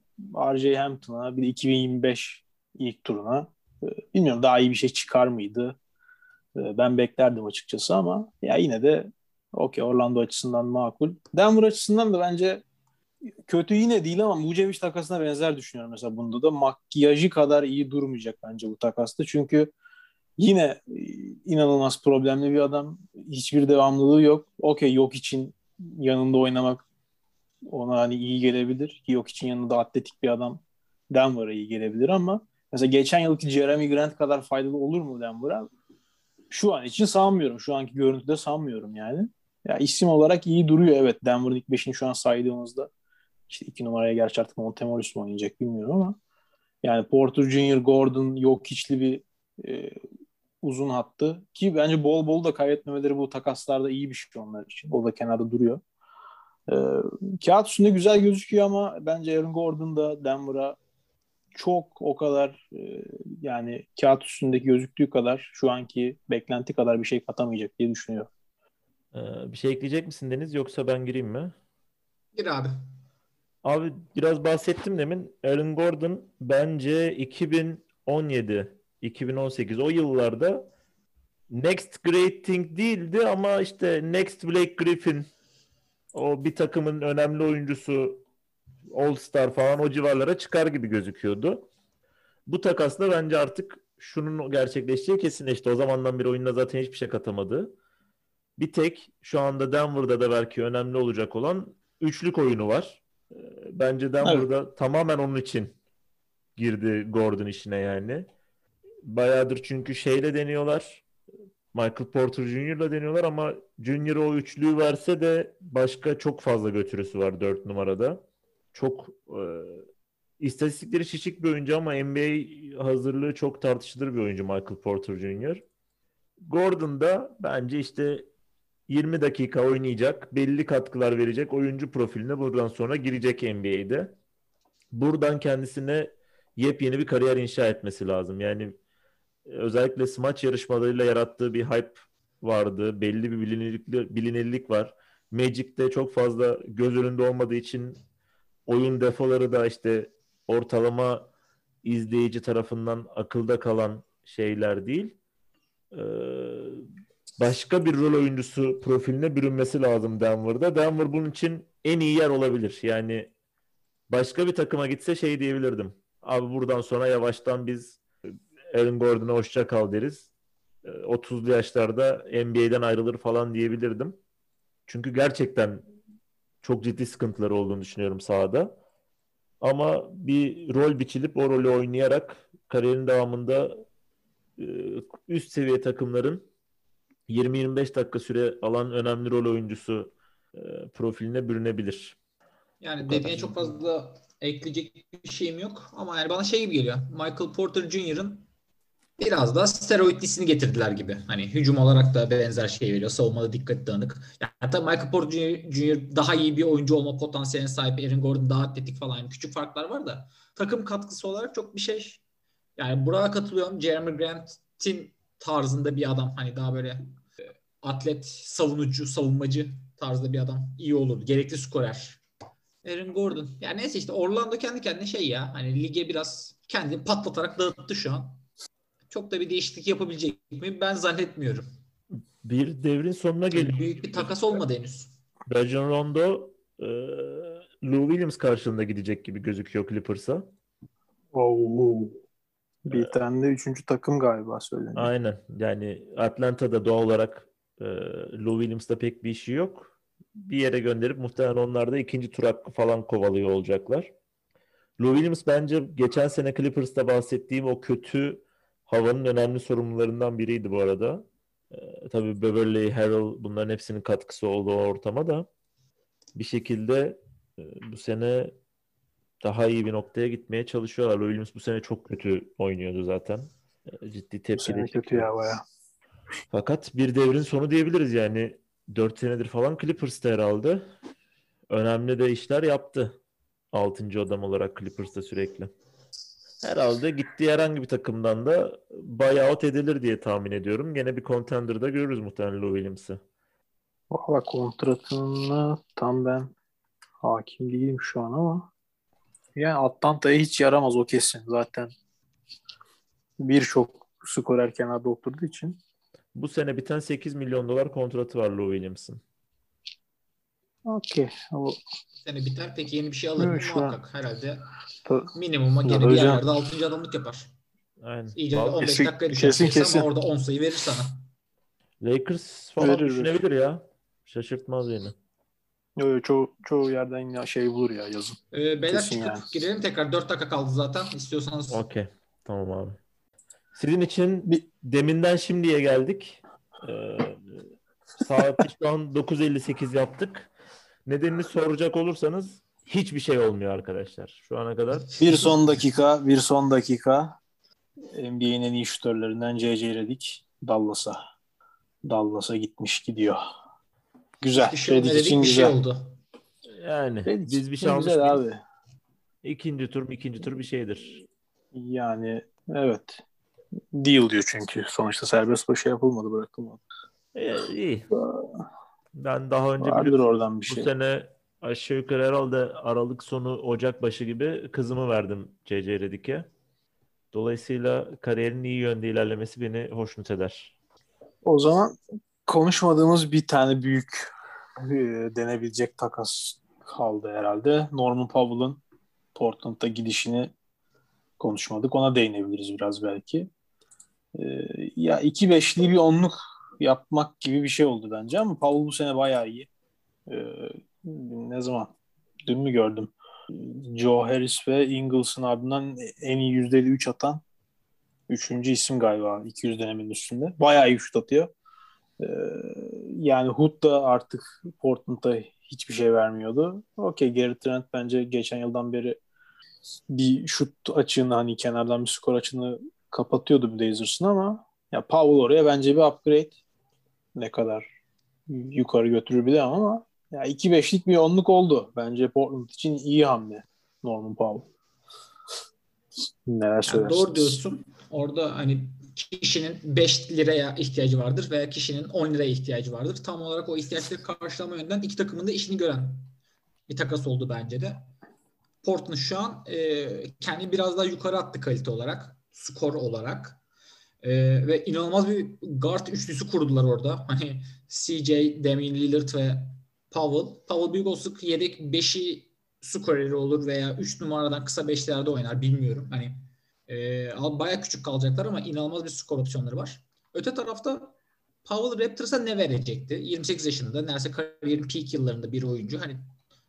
RJ Hampton'a bir de 2025 ilk turuna e, bilmiyorum daha iyi bir şey çıkar mıydı? E, ben beklerdim açıkçası ama ya yine de okey Orlando açısından makul. Denver açısından da bence kötü yine değil ama Vucevic takasına benzer düşünüyorum mesela bunda da. Makyajı kadar iyi durmayacak bence bu takasta. Çünkü yine e, inanılmaz problemli bir adam. Hiçbir devamlılığı yok. Okey yok için yanında oynamak ona hani iyi gelebilir. Yok için yanında atletik bir adam Denver'a iyi gelebilir ama mesela geçen yılki Jeremy Grant kadar faydalı olur mu Denver'a? Şu an için sanmıyorum. Şu anki görüntüde sanmıyorum yani. Ya isim olarak iyi duruyor evet. Denver'ın ilk beşini şu an saydığımızda işte iki numaraya gerçi artık Montemoris mi oynayacak bilmiyorum ama yani Porter Jr., Gordon, yok içli bir e, uzun hattı ki bence bol bol da kaybetmemeleri bu takaslarda iyi bir şey onlar için. O da kenarda duruyor. E, kağıt üstünde güzel gözüküyor ama bence Aaron Gordon da Denver'a çok o kadar e, yani kağıt üstündeki gözüktüğü kadar şu anki beklenti kadar bir şey katamayacak diye düşünüyorum. Ee, bir şey ekleyecek misin Deniz yoksa ben gireyim mi? Gir abi. Abi biraz bahsettim demin. Aaron Gordon bence 2017, 2018 o yıllarda next great thing değildi ama işte next Blake Griffin o bir takımın önemli oyuncusu All Star falan o civarlara çıkar gibi gözüküyordu. Bu takasla bence artık şunun gerçekleşeceği kesinleşti. O zamandan beri oyununa zaten hiçbir şey katamadı. Bir tek şu anda Denver'da da belki önemli olacak olan üçlük oyunu var. Ee, Bence Denver'da tamamen onun için girdi Gordon işine yani. Bayağıdır çünkü şeyle deniyorlar. Michael Porter Jr.'la deniyorlar ama Junior o üçlüyü verse de başka çok fazla götürüsü var 4 numarada. Çok e, istatistikleri şişik bir oyuncu ama NBA hazırlığı çok tartışılır bir oyuncu Michael Porter Jr. Gordon da bence işte 20 dakika oynayacak, belli katkılar verecek oyuncu profiline buradan sonra girecek NBA'de. Buradan kendisine yepyeni bir kariyer inşa etmesi lazım. Yani özellikle smaç yarışmalarıyla yarattığı bir hype vardı. Belli bir bilinirlik, bilinirlik var. Magic'te çok fazla göz önünde olmadığı için oyun defoları da işte ortalama izleyici tarafından akılda kalan şeyler değil. Ee, başka bir rol oyuncusu profiline bürünmesi lazım Denver'da. Denver bunun için en iyi yer olabilir. Yani başka bir takıma gitse şey diyebilirdim. Abi buradan sonra yavaştan biz Aaron Gordon'a hoşça kal deriz. 30'lu yaşlarda NBA'den ayrılır falan diyebilirdim. Çünkü gerçekten çok ciddi sıkıntıları olduğunu düşünüyorum sahada. Ama bir rol biçilip o rolü oynayarak kariyerin devamında üst seviye takımların 20-25 dakika süre alan önemli rol oyuncusu profiline bürünebilir. Yani dediğine çok fazla ekleyecek bir şeyim yok. Ama yani bana şey gibi geliyor. Michael Porter Jr.'ın biraz da steroidlisini getirdiler gibi. Hani hücum olarak da benzer şey veriyor. Savunmada dikkat dağınık. Yani hatta Michael Porter Jr. daha iyi bir oyuncu olma potansiyeline sahip. Aaron Gordon daha atletik falan. Yani küçük farklar var da takım katkısı olarak çok bir şey. Yani buraya katılıyorum. Jeremy Grant'in tarzında bir adam. Hani daha böyle atlet, savunucu, savunmacı tarzda bir adam. iyi olur. Gerekli skorer. Aaron Gordon. Yani neyse işte Orlando kendi kendine şey ya. Hani lige biraz kendini patlatarak dağıttı şu an. Çok da bir değişiklik yapabilecek mi? Ben zannetmiyorum. Bir devrin sonuna geliyor. Büyük bir takas olmadı henüz. Rajon Rondo e, Lou Williams karşılığında gidecek gibi gözüküyor Clippers'a. Oo. Bir tane de üçüncü takım galiba söyleniyor. Aynen. Yani Atlanta'da doğal olarak e, Lou Williams'da pek bir işi yok. Bir yere gönderip muhtemelen onlar da ikinci tur hakkı falan kovalıyor olacaklar. Lou Williams bence geçen sene Clippers'ta bahsettiğim o kötü havanın önemli sorumlularından biriydi bu arada. Ee, tabii Beverly, Harrell bunların hepsinin katkısı oldu o ortama da bir şekilde e, bu sene daha iyi bir noktaya gitmeye çalışıyorlar. Williams bu sene çok kötü oynuyordu zaten. E, ciddi tepki de kötü ya baya. Fakat bir devrin sonu diyebiliriz yani. 4 senedir falan Clippers'ta herhalde. Önemli de işler yaptı. 6. adam olarak Clippers'ta sürekli. Herhalde gittiği herhangi bir takımdan da buyout edilir diye tahmin ediyorum. Gene bir contender'da görürüz muhtemelen Lou Williams'ı. Valla kontratını tam ben hakim değilim şu an ama yani Atlanta'ya hiç yaramaz o kesin zaten. Birçok skorer kenarda oturduğu için. Bu sene biten 8 milyon dolar kontratı var Lou Williams'ın. Okey. O... Sene biter. Peki yeni bir şey alır mı? Evet, an- Muhakkak herhalde. Minimuma gene bir yerlerde 6. adamlık yapar. Aynen. İyice Vallahi 15 kesin- dakika düşer. kesin, Kesin. Ama orada 10 sayı verir sana. Lakers falan Verir, düşünebilir ya. Şaşırtmaz yine. Yo, yo, çoğu, çoğu yerden ya şey bulur ya yazın. Ee, beyler Kesin çıkıp yani. girelim tekrar. 4 dakika kaldı zaten. İstiyorsanız. Okey. Tamam abi. Sizin için Bir- deminden şimdiye geldik. Ee, Saati şu an 9.58 yaptık. Nedenini soracak olursanız hiçbir şey olmuyor arkadaşlar şu ana kadar. Bir son dakika, bir son dakika. NBA'nin en iyi şutörlerinden C.C. Redick Dallas'a. Dallas'a gitmiş gidiyor. Güzel. Şey Redick için bir şey güzel. oldu. Yani Redick biz bir şey almış güzel abi. İkinci tur, ikinci tur bir şeydir. Yani evet. Deal diyor çünkü. Sonuçta serbest başa yapılmadı bırakılmadı. Ee, iyi. Ben daha önce Vardır oradan bir bu şey. sene aşağı yukarı herhalde Aralık sonu Ocak başı gibi kızımı verdim C.C. Redick'e. Dolayısıyla kariyerin iyi yönde ilerlemesi beni hoşnut eder. O zaman konuşmadığımız bir tane büyük e, denebilecek takas kaldı herhalde. Norman Powell'ın Portland'a gidişini konuşmadık. Ona değinebiliriz biraz belki. E, ya 2-5'li bir onluk yapmak gibi bir şey oldu bence ama Powell bu sene bayağı iyi. E, ne zaman? Dün mü gördüm? Joe Harris ve Ingles'ın ardından en iyi yüzdeli 3 atan Üçüncü isim galiba 200 denemenin üstünde. Bayağı iyi şut atıyor. Ee, yani Hood da artık Portland'a hiçbir şey vermiyordu. Okey Gary Trent bence geçen yıldan beri bir şut açığını hani kenardan bir skor açığını kapatıyordu Blazers'ın ama ya Powell oraya bence bir upgrade ne kadar yukarı götürür bilemem ama ya 2-5'lik bir onluk oldu. Bence Portland için iyi hamle Norman Powell. Neler Yani söylersiniz? doğru diyorsun. Orada hani kişinin 5 liraya ihtiyacı vardır veya kişinin 10 liraya ihtiyacı vardır. Tam olarak o ihtiyaçları karşılama yönden iki takımın da işini gören bir takas oldu bence de. Portland şu an e, kendi biraz daha yukarı attı kalite olarak, skor olarak. E, ve inanılmaz bir guard üçlüsü kurdular orada. Hani CJ, Damian Lillard ve Powell. Powell büyük olasılık yedek 5'i skoreri olur veya 3 numaradan kısa 5'lerde oynar bilmiyorum. Hani e, baya küçük kalacaklar ama inanılmaz bir skor opsiyonları var. Öte tarafta Powell Raptors'a ne verecekti? 28 yaşında neredeyse kariyerin peak yıllarında bir oyuncu. Hani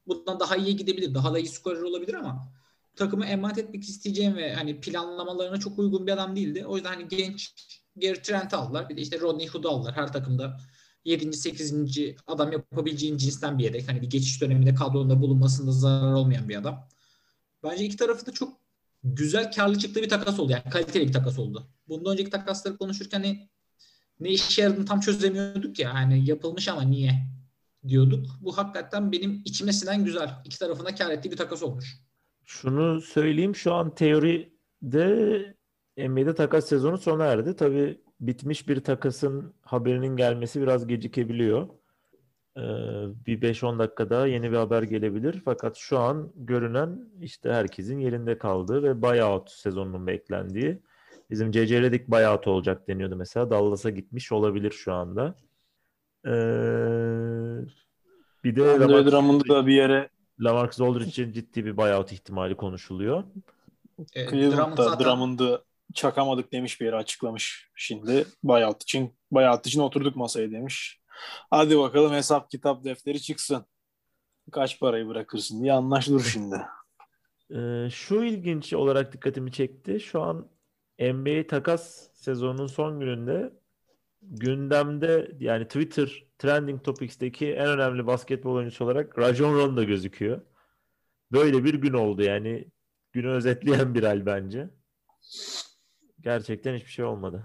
bundan daha iyi gidebilir. Daha da iyi skorer olabilir ama takımı emanet etmek isteyeceğim ve hani planlamalarına çok uygun bir adam değildi. O yüzden hani genç Gary Trent aldılar. Bir de işte Rodney Hood'u aldılar. Her takımda 7. 8. adam yapabileceğin cinsten bir yedek. Hani bir geçiş döneminde kadronda bulunmasında zarar olmayan bir adam. Bence iki tarafı da çok güzel karlı çıktığı bir takas oldu. Yani kaliteli bir takas oldu. Bundan önceki takasları konuşurken hani ne işe yaradığını tam çözemiyorduk ya. Yani yapılmış ama niye diyorduk. Bu hakikaten benim içime sinen güzel. İki tarafına kar ettiği bir takas olmuş. Şunu söyleyeyim şu an teoride NBA'de takas sezonu sona erdi. Tabii bitmiş bir takasın haberinin gelmesi biraz gecikebiliyor. Ee, bir 5-10 dakika daha yeni bir haber gelebilir. Fakat şu an görünen işte herkesin yerinde kaldığı ve buyout sezonunun beklendiği. Bizim CC Redick buyout olacak deniyordu mesela. Dallas'a gitmiş olabilir şu anda. Ee, bir de Andre Drummond'u da bir yere Lamarcus Aldridge için ciddi bir buyout ihtimali konuşuluyor. E, Cleveland'da zaten- Drummond'u çakamadık demiş bir yere açıklamış. Şimdi buyout için buyout için oturduk masaya demiş. Hadi bakalım hesap kitap defteri çıksın. Kaç parayı bırakırsın diye anlaşılır şimdi. Ee, şu ilginç olarak dikkatimi çekti. Şu an NBA takas sezonunun son gününde gündemde yani Twitter Trending Topics'teki en önemli basketbol oyuncusu olarak Rajon Rondo gözüküyor. Böyle bir gün oldu yani günü özetleyen bir hal bence. Gerçekten hiçbir şey olmadı.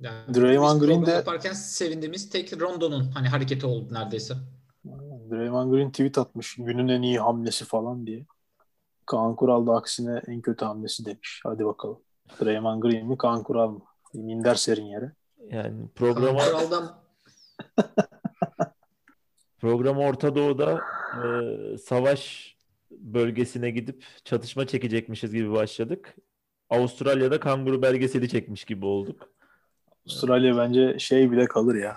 Yani Draymond Green de- yaparken sevindiğimiz tek Rondo'nun hani hareketi oldu neredeyse. Draymond Green tweet atmış. Günün en iyi hamlesi falan diye. Kaan Kural da aksine en kötü hamlesi demiş. Hadi bakalım. Draymond Green mi Kaan Kural mı? Bir Minder serin yere. Yani programa Kuraldan Program Orta Doğu'da e, savaş bölgesine gidip çatışma çekecekmişiz gibi başladık. Avustralya'da kanguru belgeseli çekmiş gibi olduk. Avustralya bence şey bile kalır ya.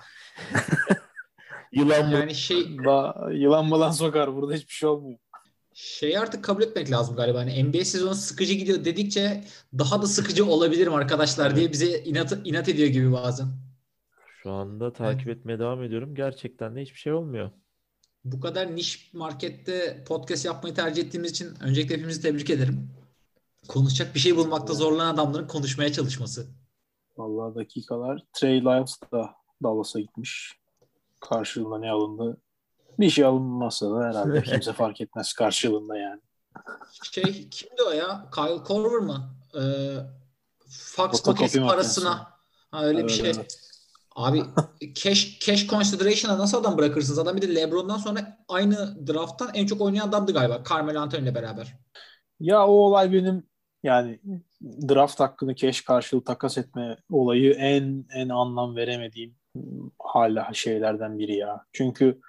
Yılan mı? yani şey Ba yılan malan sokar. Burada hiçbir şey olmuyor. şey artık kabul etmek lazım galiba. Hani NBA sezonu sıkıcı gidiyor dedikçe daha da sıkıcı olabilirim arkadaşlar diye bize inat, inat ediyor gibi bazen. Şu anda takip etmeye devam ediyorum. Gerçekten de hiçbir şey olmuyor. Bu kadar niş markette podcast yapmayı tercih ettiğimiz için öncelikle hepimizi tebrik ederim. Konuşacak bir şey bulmakta zorlanan adamların konuşmaya çalışması. Vallahi dakikalar. Trey Lyles da Dallas'a gitmiş. Karşılığında ne alındı? Bir şey alınmazsa da herhalde kimse fark etmez karşılığında yani. Şey kimdi o ya? Kyle Korver mı? Ee, makinesi makinesi. parasına. Ha, öyle bir Evet, şey. evet. Abi cash, cash consideration'a nasıl adam bırakırsınız? Adam bir de LeBron'dan sonra aynı drafttan en çok oynayan adamdı galiba. Carmelo Anthony ile beraber. Ya o olay benim yani draft hakkını keş karşılığı takas etme olayı en en anlam veremediğim hala şeylerden biri ya. Çünkü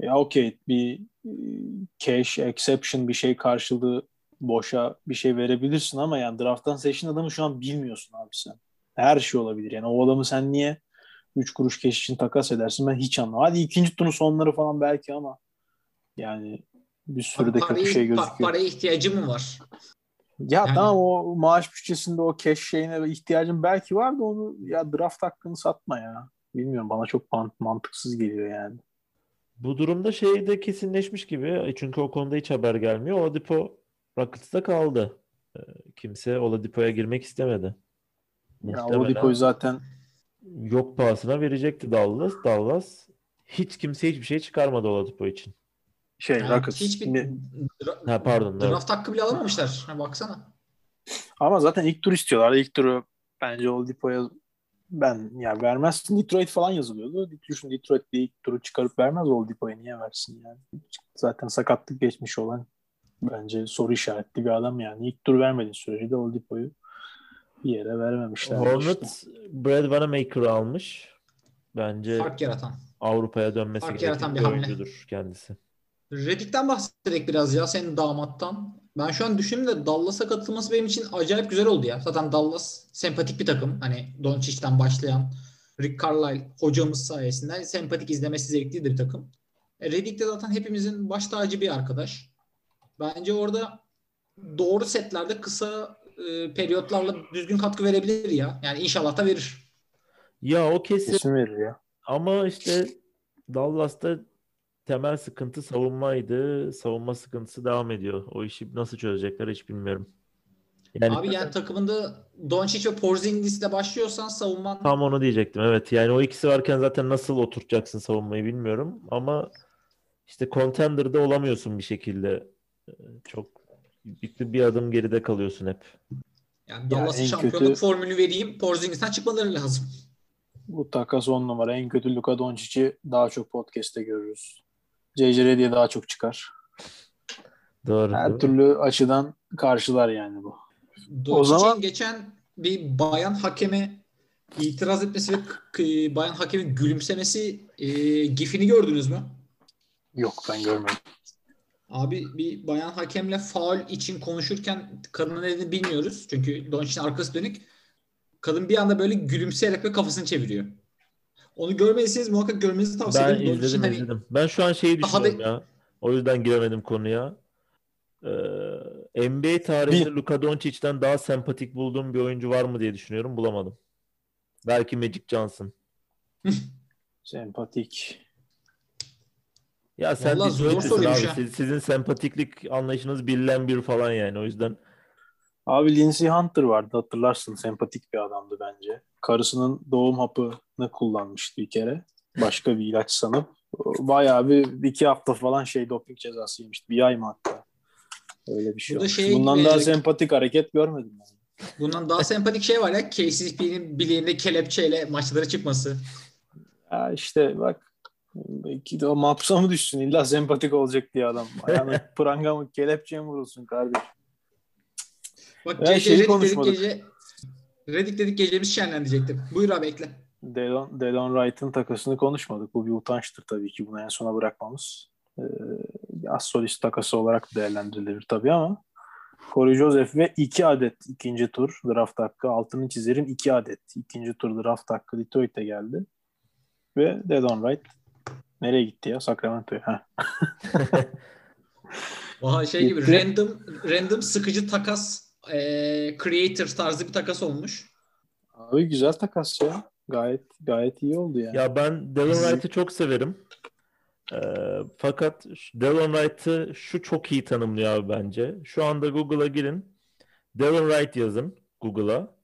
ya okey bir e, cash exception bir şey karşılığı boşa bir şey verebilirsin ama yani drafttan seçtiğin adamı şu an bilmiyorsun abi sen. Her şey olabilir. Yani o adamı sen niye 3 kuruş keş için takas edersin ben hiç anlamam. Hadi ikinci turun sonları falan belki ama yani bir sürü de kötü Parayı- şey gözüküyor. paraya ihtiyacı mı var? Ya Yani- tamam o maaş bütçesinde o cash şeyine ihtiyacın belki var da onu ya draft hakkını satma ya. Bilmiyorum bana çok man- mantıksız geliyor yani. Bu durumda şey de kesinleşmiş gibi. E, Çünkü o konuda hiç haber gelmiyor. Oladipo Rockets'ta kaldı. E, Kimse Oladipo'ya girmek istemedi. Ya Oladipo'yu zaten yok pahasına verecekti Dallas. Dallas hiç kimse hiçbir şey çıkarmadı Oladipo için. şey Yani Rockets. hiçbir Ne- Ha pardon. evet. draft hakkı bile alamamışlar. Ha, baksana. Ama zaten ilk tur istiyorlar. İlk turu bence Oladipo'ya ben ya vermezsin. Detroit falan yazılıyordu. Düşün Detroit bir ilk turu çıkarıp vermez Oladipo'ya niye versin yani. Zaten sakatlık geçmiş olan bence soru işaretli bir adam yani. İlk tur vermediğin sürece de Oladipo'yu bir yere vermemişler. işte. Hornets Brad Wanamaker'ı almış. Bence Fark yaratan. Avrupa'ya dönmesi Fark gereken yaratan bir bir hamle. oyuncudur kendisi. Reddick'ten bahsedelim biraz ya senin damattan. Ben şu an düşündüm de Dallas'a katılması benim için acayip güzel oldu ya. Zaten Dallas sempatik bir takım. Hani Doncic'ten başlayan Rick Carlisle hocamız sayesinde sempatik izlemesi zevkli bir takım. E, Reddick de zaten hepimizin baş tacı bir arkadaş. Bence orada doğru setlerde kısa e, periyotlarla düzgün katkı verebilir ya. Yani inşallah da verir. Ya o kesin Kesin verir ya. ama işte Dallas'ta temel sıkıntı savunmaydı. Savunma sıkıntısı devam ediyor. O işi nasıl çözecekler hiç bilmiyorum. Yani Abi yani takımında Doncic ve Porzingis'le başlıyorsan savunman tam onu diyecektim. Evet yani o ikisi varken zaten nasıl oturtacaksın savunmayı bilmiyorum ama işte contender'da olamıyorsun bir şekilde. Ee, Çok bir, bir adım geride kalıyorsun hep. Yani Dallas'ın en şampiyonluk kötü- formülü vereyim. Porzingis'ten çıkmaları lazım. Bu takas on numara. En kötü Luka Doncic'i daha çok podcast'te görürüz. JJ Redick'e daha çok çıkar. Doğru. Her doğru. türlü açıdan karşılar yani bu. Doncic'in zaman- geçen bir bayan hakeme itiraz etmesi ve k- bayan hakemin gülümsemesi e, gifini gördünüz mü? Yok ben görmedim. Abi bir bayan hakemle faul için konuşurken kadının elini bilmiyoruz. Çünkü Doncic'in arkası dönük. Kadın bir anda böyle gülümseyerek ve kafasını çeviriyor. Onu görmediyseniz muhakkak görmenizi tavsiye Ben ederim. Doncic'in izledim hani- izledim. Ben şu an şeyi düşünüyorum da- ya. O yüzden giremedim konuya. Ee, NBA tarihinde Bir- Luka Doncic'ten daha sempatik bulduğum bir oyuncu var mı diye düşünüyorum. Bulamadım. Belki Magic Johnson. Sempatik. Ya sen Vallahi bir zor soruymuş abi. ha. Siz- sizin sempatiklik anlayışınız bilinen bir falan yani. O yüzden Abi Lindsey Hunter vardı hatırlarsın. Sempatik bir adamdı bence. Karısının doğum hapını kullanmıştı bir kere. Başka bir ilaç sanıp. Bayağı bir iki hafta falan şey doping cezası yemişti. Bir ay mı hatta? Öyle bir şey Bu şey Bundan gibi- daha sempatik hareket görmedim ben. Bundan daha sempatik şey var ya KCP'nin bileğinde kelepçeyle maçlara çıkması. Ya işte bak belki de o mahpusa mı düşsün? İlla sempatik olacak diye adam. Ayağına pranga mı kelepçeye mi vurulsun kardeşim? Bak Ya gece Redik dedik konuşmadık. gece Redik dedik gecemiz şenlen diyecektim. Buyur abi ekle. Delon, Delon Wright'ın takasını konuşmadık. Bu bir utançtır tabii ki bunu en sona bırakmamız. Ee, az solist takası olarak değerlendirilir tabii ama Corey Joseph ve iki adet ikinci tur draft hakkı. Altını çizerim iki adet ikinci tur draft hakkı Detroit'e geldi. Ve Delon Wright nereye gitti ya? Sacramento'ya. Vaha şey gibi Gitti. random random sıkıcı takas e, creator tarzı bir takas olmuş. Abi güzel takas ya. Gayet gayet iyi oldu yani. ya ben Delon Wright'ı çok severim. Ee, fakat şu- Delon Wright'ı şu çok iyi tanımlıyor abi bence. Şu anda Google'a girin. Delon Wright yazın Google'a.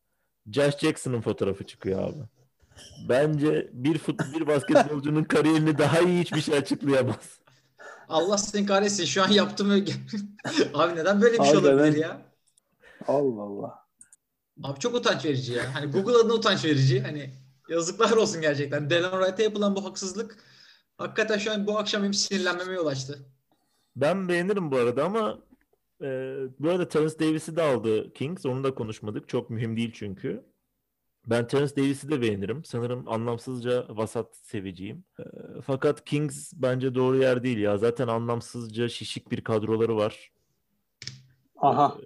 Josh Jackson'ın fotoğrafı çıkıyor abi. Bence bir fut bir basketbolcunun kariyerini daha iyi hiçbir şey açıklayamaz. Allah seni kahretsin. Şu an yaptığımı... Abi neden böyle bir şey olabilir ya? Allah Allah. Abi çok utanç verici ya. Hani Google adına utanç verici. Hani yazıklar olsun gerçekten. Delon Wright'a yapılan bu haksızlık hakikaten şu an bu akşam benim sinirlenmeme yol açtı. Ben beğenirim bu arada ama e, bu arada Terence Davis'i de aldı Kings. Onu da konuşmadık. Çok mühim değil çünkü. Ben Terence Davis'i de beğenirim. Sanırım anlamsızca vasat seveceğim. E, fakat Kings bence doğru yer değil ya. Zaten anlamsızca şişik bir kadroları var. Aha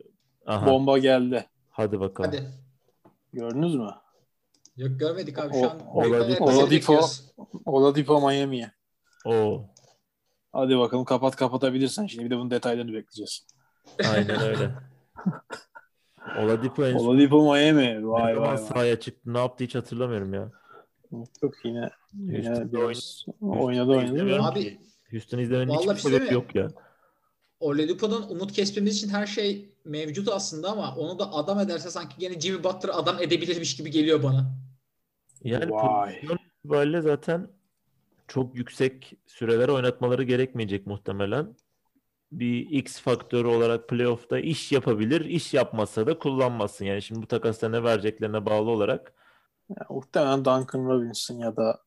Aha, bomba geldi. hadi bakalım. Hadi. Gördünüz mü? Yok görmedik abi O- şu an. Oladipo- Oladipo-. Oladipo Miami'ye. Oo, Hadi bakalım kapat kapatabilirsen. Şimdi bir de bunun detaylarını bekleyeceğiz. aynen öyle. Oladipo en son Oladipo Miami. Vay vay sahaya çıktı ne yaptı hiç hatırlamıyorum ya. Yok yine, Houston'da oynadı oynadı. Da. Abi-. Houston izlemenin Vallahi hiçbir bir şey sebebi mi? yok ya. Oladipo'dan umut kesmemiz için her şey mevcut aslında ama onu da adam ederse sanki gene Jimmy Butler adam edebilirmiş gibi geliyor bana. Yani Vay. itibariyle zaten çok yüksek süreler oynatmaları gerekmeyecek muhtemelen. Bir X faktörü olarak playoff'ta iş yapabilir. İş yapmazsa da kullanmazsın. Yani şimdi bu takasta ne vereceklerine bağlı olarak. Ya, muhtemelen Duncan Robinson ya da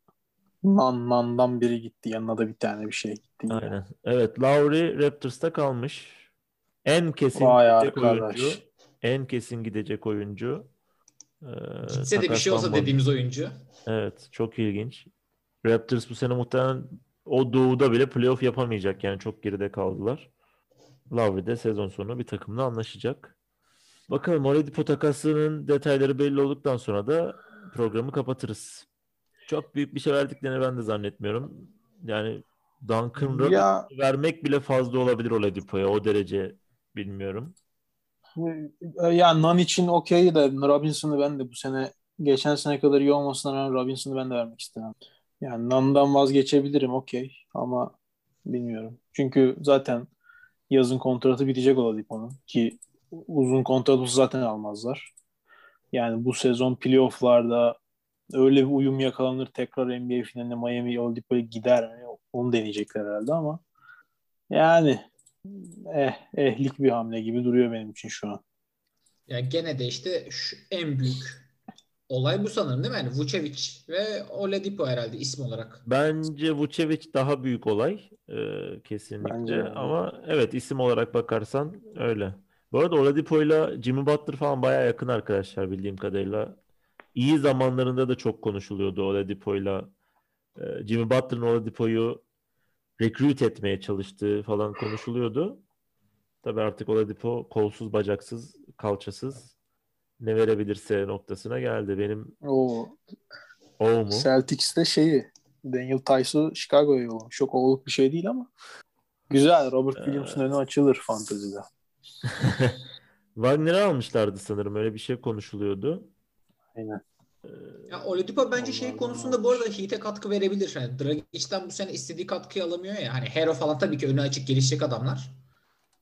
Nan Nan'dan biri gitti. Yanına da bir tane bir şey gitti. Aynen. Evet, Lowry Raptors'ta kalmış. En kesin Vay gidecek arkadaş. oyuncu. En kesin gidecek oyuncu. Ee, Gitse de bir şey olsa dediğimiz oyuncu. Evet, çok ilginç. Raptors bu sene muhtemelen o doğuda bile playoff yapamayacak. Yani çok geride kaldılar. Lowry de sezon sonu bir takımla anlaşacak. Bakalım Oladipo takasının detayları belli olduktan sonra da programı kapatırız. Çok büyük bir şey verdiklerini ben de zannetmiyorum. Yani Duncan Ya vermek bile fazla olabilir Oladipo'ya. O derece bilmiyorum. ya Nan için okey de Robinson'ı ben de bu sene geçen sene kadar iyi olmasına rağmen Robinson'ı ben de vermek istemem. Yani Nan'dan vazgeçebilirim okey ama bilmiyorum. Çünkü zaten yazın kontratı bitecek Oladipo'nun ki uzun kontratı zaten almazlar. Yani bu sezon playofflarda öyle bir uyum yakalanır tekrar NBA finaline Miami Oladipo'ya gider mi? Onu deneyecekler herhalde ama yani eh, ehlik bir hamle gibi duruyor benim için şu an. Ya gene de işte şu en büyük olay bu sanırım değil mi? Yani Vucevic ve Oladipo herhalde isim olarak. Bence Vucevic daha büyük olay e, kesinlikle. Bence- Ama evet isim olarak bakarsan öyle. Bu arada Oladipo'yla Jimmy Butler falan bayağı yakın arkadaşlar bildiğim kadarıyla. İyi zamanlarında da çok konuşuluyordu Oladipo'yla. E, Jimmy Butler'ın Oladipo'yu recruit etmeye çalıştığı falan konuşuluyordu. Tabii artık Oladipo kolsuz, bacaksız, kalçasız ne verebilirse noktasına geldi. Benim O o mu? Celtics'te şeyi Daniel Tice'ı Chicago'ya yollamış. Çok oğluk bir şey değil ama güzel. Robert Williams'ın önü açılır fantezide. Wagner'ı almışlardı sanırım. Öyle bir şey konuşuluyordu. Aynen. Ya Oladipo bence şey Allah konusunda bu arada Heat'e katkı verebilir. Yani Dragic'ten bu sene istediği katkıyı alamıyor ya. Hani Hero falan tabii ki önü açık gelişecek adamlar.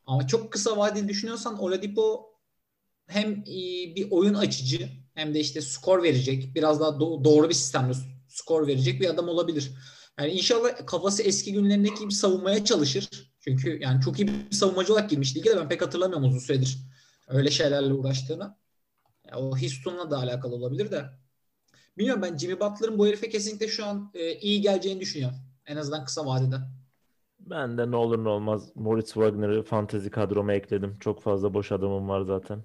Ama çok kısa vadeli düşünüyorsan Oladipo hem iyi bir oyun açıcı hem de işte skor verecek. Biraz daha do- doğru bir sistemle skor verecek bir adam olabilir. Yani inşallah kafası eski günlerindeki gibi savunmaya çalışır. Çünkü yani çok iyi bir savunmacı olarak girmiş lige de ben pek hatırlamıyorum uzun süredir öyle şeylerle uğraştığını. Ya o Houston'la da alakalı olabilir de. Bilmiyorum ben Jimmy Butler'ın bu herife kesinlikle şu an e, iyi geleceğini düşünüyorum. En azından kısa vadede. Ben de ne olur ne olmaz Moritz Wagner'ı fantezi kadroma ekledim. Çok fazla boş adamım var zaten.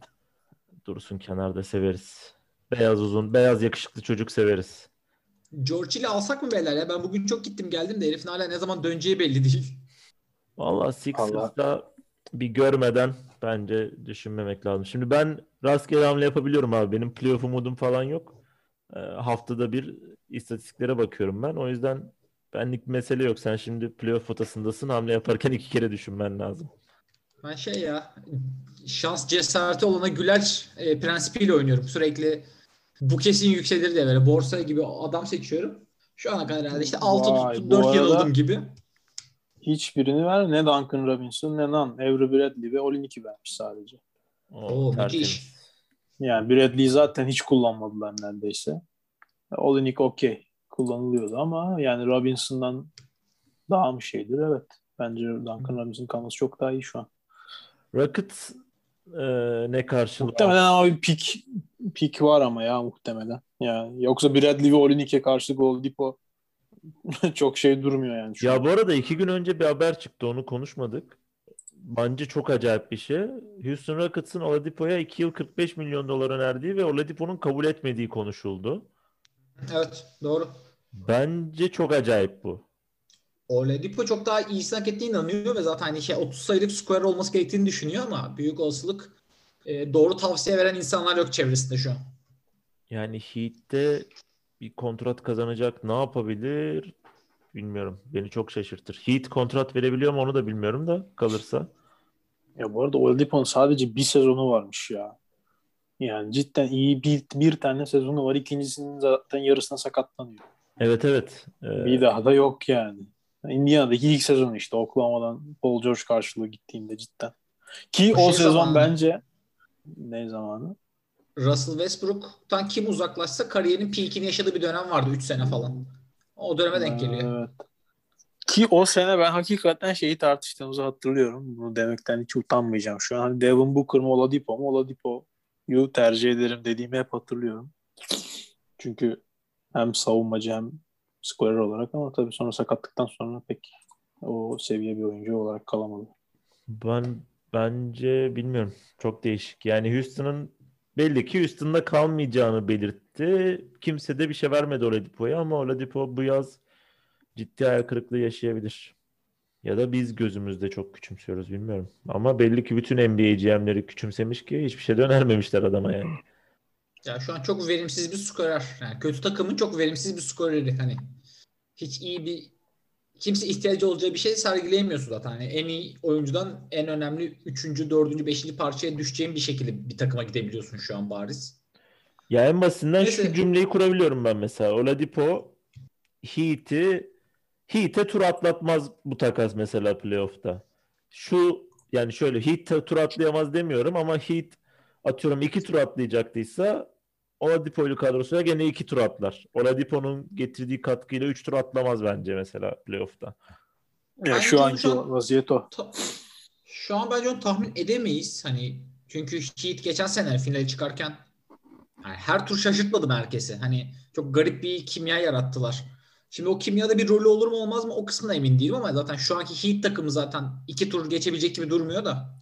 Dursun kenarda severiz. Beyaz uzun, beyaz yakışıklı çocuk severiz. George ile alsak mı beyler ya? Ben bugün çok gittim geldim de herifin hala ne zaman döneceği belli değil. Vallahi Sixers'da bir görmeden bence düşünmemek lazım. Şimdi ben rastgele hamle yapabiliyorum abi. Benim playoff umudum falan yok. Ee, haftada bir istatistiklere bakıyorum ben. O yüzden benlik mesele yok. Sen şimdi playoff potasındasın. Hamle yaparken iki kere düşünmen lazım. Ben şey ya şans cesareti olana güler e, prensipiyle oynuyorum. Sürekli bu kesin yükselir diye böyle borsa gibi adam seçiyorum. Şu ana kadar herhalde işte 6 Vay, tuttu bu 4 arada- yanıldım gibi. Hiçbirini ver. Ne Duncan Robinson ne Nan. Avery Bradley ve Olinik'i vermiş sadece. Oo, müthiş. Yani Bradley'i zaten hiç kullanmadılar neredeyse. Olinik okey kullanılıyordu ama yani Robinson'dan daha mı şeydir? Evet. Bence Duncan Robinson kalması çok daha iyi şu an. Rocket e, ne karşılığı? Muhtemelen ama bir pik, pik var ama ya muhtemelen. Yani yoksa Bradley ve Olinik'e karşılık Oladipo çok şey durmuyor yani. Şu Ya an. bu arada iki gün önce bir haber çıktı onu konuşmadık. Bence çok acayip bir şey. Houston Rockets'ın Oladipo'ya 2 yıl 45 milyon dolar önerdiği ve Oladipo'nun kabul etmediği konuşuldu. Evet doğru. Bence çok acayip bu. Oladipo çok daha iyisini hak ettiğine inanıyor ve zaten hani şey 30 sayılık square olması gerektiğini düşünüyor ama büyük olasılık e, doğru tavsiye veren insanlar yok çevresinde şu an. Yani Heat'te bir kontrat kazanacak ne yapabilir bilmiyorum. Beni çok şaşırtır. Heat kontrat verebiliyor mu onu da bilmiyorum da kalırsa. Ya bu arada Oladipo'nun sadece bir sezonu varmış ya. Yani cidden iyi bir, bir tane sezonu var. İkincisinin zaten yarısına sakatlanıyor. Evet evet. Ee, Bir daha da yok yani. Indiana'daki ilk sezonu işte Oklahoma'dan Paul George karşılığı gittiğinde cidden. Ki O şey sezon zamanı. bence ne zamanı? Russell Westbrook'tan kim uzaklaşsa kariyerinin peakini yaşadığı bir dönem vardı 3 sene falan. O döneme denk geliyor. Evet. Ki o sene ben hakikaten şeyi tartıştığımızı hatırlıyorum. Bunu demekten hiç utanmayacağım şu an. Hani Devin Booker mı Oladipo mu? Oladipo'yu tercih ederim dediğimi hep hatırlıyorum. Çünkü hem savunmacı hem scorer olarak ama tabii sonra sakatlıktan sonra pek o seviye bir oyuncu olarak kalamadı. Ben bence bilmiyorum. Çok değişik. Yani Houston'ın belli ki Houston'da kalmayacağını belirtti. Kimse de bir şey vermedi Oladipo'ya ama Oladipo bu yaz ciddi hayal kırıklığı yaşayabilir. Ya da biz gözümüzde çok küçümsüyoruz bilmiyorum. Ama belli ki bütün NBA GM'leri küçümsemiş ki hiçbir şey önermemişler adama yani. Ya şu an çok verimsiz bir skorer. Yani kötü takımın çok verimsiz bir skoreri. Hani hiç iyi bir kimse ihtiyacı olacağı bir şey sergileyemiyorsun zaten. Hani en iyi oyuncudan en önemli 3. 4. 5. parçaya düşeceğin bir şekilde bir takıma gidebiliyorsun şu an bariz. Ya en basitinden Neyse. şu cümleyi kurabiliyorum ben mesela. Oladipo Heat'i Heat'e tur atlatmaz bu takas mesela playoff'ta. Şu yani şöyle Heat tur atlayamaz demiyorum ama Heat atıyorum iki tur atlayacaktıysa Oladipo'lu kadrosuna gene iki tur atlar. Oladipo'nun getirdiği katkıyla üç tur atlamaz bence mesela playoff'ta. Ya Bence şu anki şu an- vaziyet o. Ta- şu an bence onu tahmin edemeyiz. Hani çünkü Heat geçen sene finale çıkarken yani her tur şaşırtmadı herkesi. Hani çok garip bir kimya yarattılar. Şimdi o kimyada bir rolü olur mu olmaz mı o kısmına emin değilim ama zaten şu anki Heat takımı zaten iki tur geçebilecek gibi durmuyor da.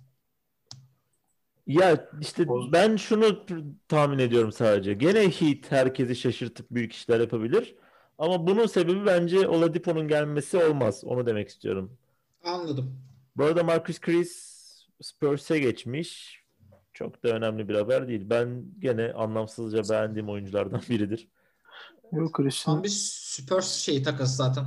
Ya işte O- ben şunu tahmin ediyorum sadece. Gene Heat herkesi şaşırtıp büyük işler yapabilir. Ama bunun sebebi bence Oladipo'nun gelmesi olmaz. Onu demek istiyorum. Anladım. Bu arada Marcus Chris Spurs'e geçmiş. Çok da önemli bir haber değil. Ben gene anlamsızca beğendiğim oyunculardan biridir. Yok Tam Christian. bir Spurs şeyi takası zaten.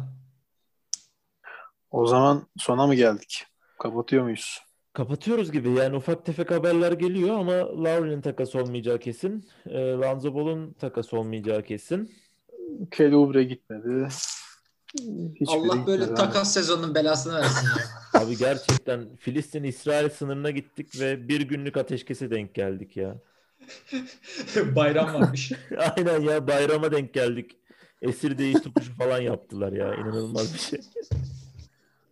O zaman sona mı geldik? Kapatıyor muyuz? Kapatıyoruz gibi. Yani ufak tefek haberler geliyor ama Lowry'nin takas olmayacağı kesin. E, Lonzo Ball'un takas olmayacağı kesin. Kelly Oubre gitmedi. Hiçbiri Allah böyle gitmedi. takas sezonunun belasını versin ya. Abi gerçekten Filistin-İsrail sınırına gittik ve bir günlük ateşkese denk geldik ya. Bayram varmış. Aynen ya bayrama denk geldik. Esir değiş tokuşu falan yaptılar ya. İnanılmaz bir şey.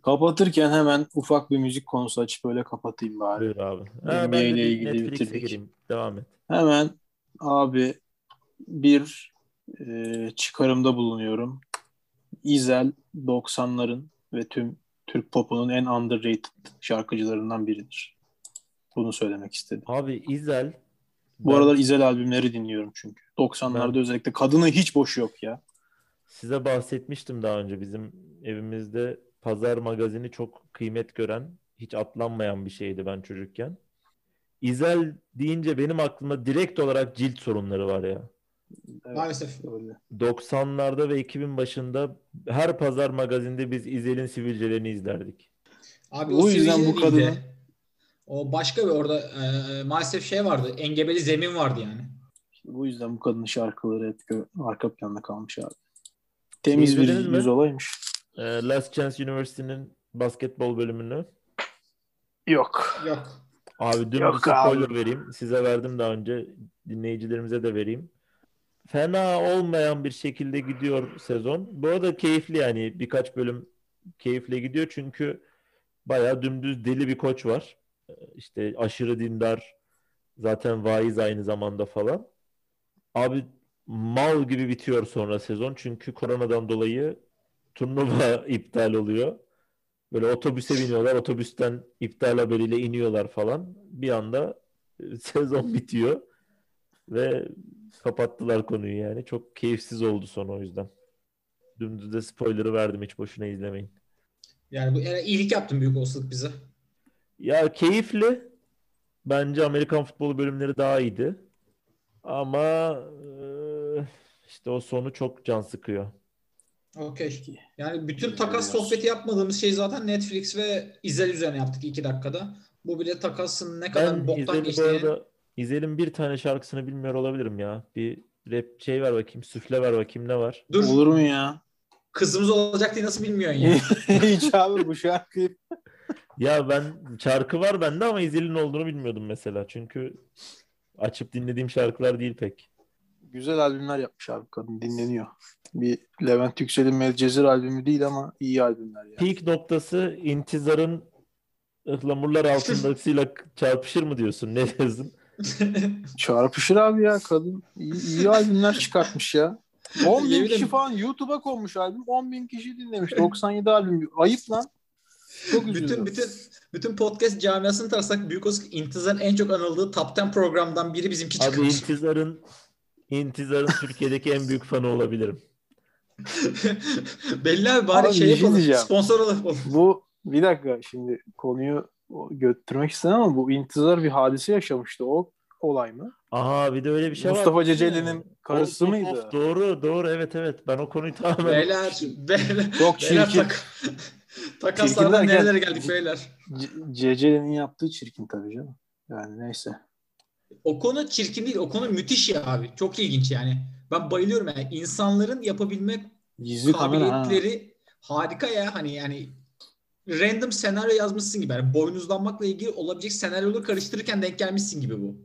Kapatırken hemen ufak bir müzik konusu açıp öyle kapatayım bari. Buyur abi. NBA Ha, de ile bir ilgili Netflix'e gireyim. Devam et. Hemen abi bir e, çıkarımda bulunuyorum. İzel 90'ların ve tüm Türk popunun en underrated şarkıcılarından biridir. Bunu söylemek istedim. Abi İzel Bu ben aralar İzel albümleri dinliyorum çünkü. 90'larda Ben- özellikle kadının hiç boşu yok ya. size bahsetmiştim daha önce. Bizim evimizde Pazar magazini çok kıymet gören, hiç atlanmayan bir şeydi ben çocukken. İzel deyince benim aklımda direkt olarak cilt sorunları var ya. Evet, Maalesef. öyle. 90'larda ve 2000 başında her pazar magazinde biz İzel'in sivilcelerini izlerdik. Abi O o yüzden bu kadının- o başka bir orada e, maalesef şey vardı. Engebeli zemin vardı yani. Bu yüzden bu kadının şarkıları hep arka planda kalmış abi. Temiz bir yüz olaymış. Ee, Last Chance University'nin basketbol bölümünü. Yok. Yok. Abi dün Yok bir spoiler abi. vereyim. Size verdim daha önce. Dinleyicilerimize de vereyim. fena olmayan bir şekilde gidiyor sezon. Bu arada keyifli yani birkaç bölüm keyifle gidiyor çünkü bayağı dümdüz deli bir koç var. Ee, İşte aşırı dindar zaten vaiz aynı zamanda falan. Abi mal gibi bitiyor sonra sezon çünkü koronadan dolayı turnuva iptal oluyor. Böyle otobüse biniyorlar, otobüsten iptal haberiyle iniyorlar falan. Bir anda e, sezon bitiyor ve kapattılar konuyu yani. Çok keyifsiz oldu son o yüzden. Dümdüz de spoiler'ı verdim hiç boşuna izlemeyin. Yani bu yani iyilik yaptın büyük olasılık bize. Ya keyifli. Bence Amerikan futbolu bölümleri daha iyiydi. Ama e, işte o sonu çok can sıkıyor. Okey. Yani bütün takas sohbeti yapmadığımız şey zaten Netflix ve İzel üzerine yaptık iki dakikada. Bu bile takasın ne kadar Ben boktan geçtiğini. arada İzel'in bir tane şarkısını bilmiyor olabilirim ya. Bir rap şey ver bakayım, süfle ver bakayım ne var? Dur Olur mu ya? kızımız olacak diye nasıl bilmiyorsun ya? Hiç abi bu şarkıyı Ya ben şarkı var bende ama İzel'in olduğunu bilmiyordum mesela. Çünkü açıp dinlediğim şarkılar değil pek. Güzel albümler yapmış abi kadın dinleniyor. Bir Levent Yüksel'in Medcezir albümü değil ama iyi albümler ya. Peak noktası intizarın ıhlamurlar altındakisiyle çarpışır mı diyorsun? Ne diyorsun? Çarpışır abi ya kadın. İyi, iyi albümler çıkartmış ya. 10 bin kişi falan YouTube'a konmuş albüm. 10 bin kişi dinlemiş. 97 albüm. Ayıp lan. Çok bütün üzüldüm. bütün bütün podcast camiasını tarsak büyük olasılık İntizar'ın en çok anıldığı top 10 programdan biri bizimki Abi çıkmış. intizarın intizarın Türkiye'deki en büyük fanı olabilirim. Belli abi bari Abi şey yapalım. diyeceğim. sponsor olalım. Bu bir dakika şimdi konuyu götürmek istemem ama bu intizar bir hadise yaşamıştı. O olay mı? Aha bir de öyle bir şey var. Mustafa Ceceli'nin karısı Of, mıydı? of, doğru doğru evet evet. Ben o konuyu tamamen Beyler, beyler, Çok beyler çirkin. tak, takaslardan nerelere geldik beyler. Ceceli'nin yaptığı çirkin tabii canım. Yani neyse. O konu çirkin değil, o konu müthiş ya abi. Çok ilginç yani. Ben bayılıyorum yani. İnsanların yapabilme Gizli kamera ha. kabiliyetleri harika ya. Hani yani random senaryo yazmışsın gibi. Yani boynuzlanmakla ilgili olabilecek senaryoları karıştırırken denk gelmişsin gibi bu.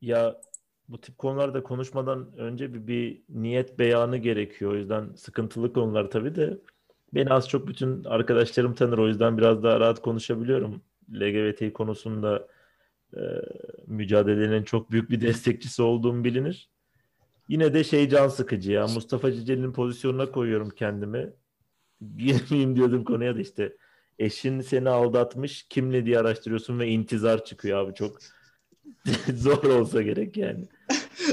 Ya bu tip konularda konuşmadan önce bir, bir niyet beyanı gerekiyor. O yüzden sıkıntılı konular tabii de beni az çok bütün arkadaşlarım tanır. O yüzden biraz daha rahat konuşabiliyorum. LGBT konusunda e, mücadelenin çok büyük bir destekçisi olduğum bilinir. Yine de şey can sıkıcı ya. Mustafa Ceceli'nin pozisyonuna koyuyorum kendimi. Girmeyeyim diyordum konuya da işte. Eşin seni aldatmış. Kimle diye araştırıyorsun ve intizar çıkıyor abi çok. Zor olsa gerek yani.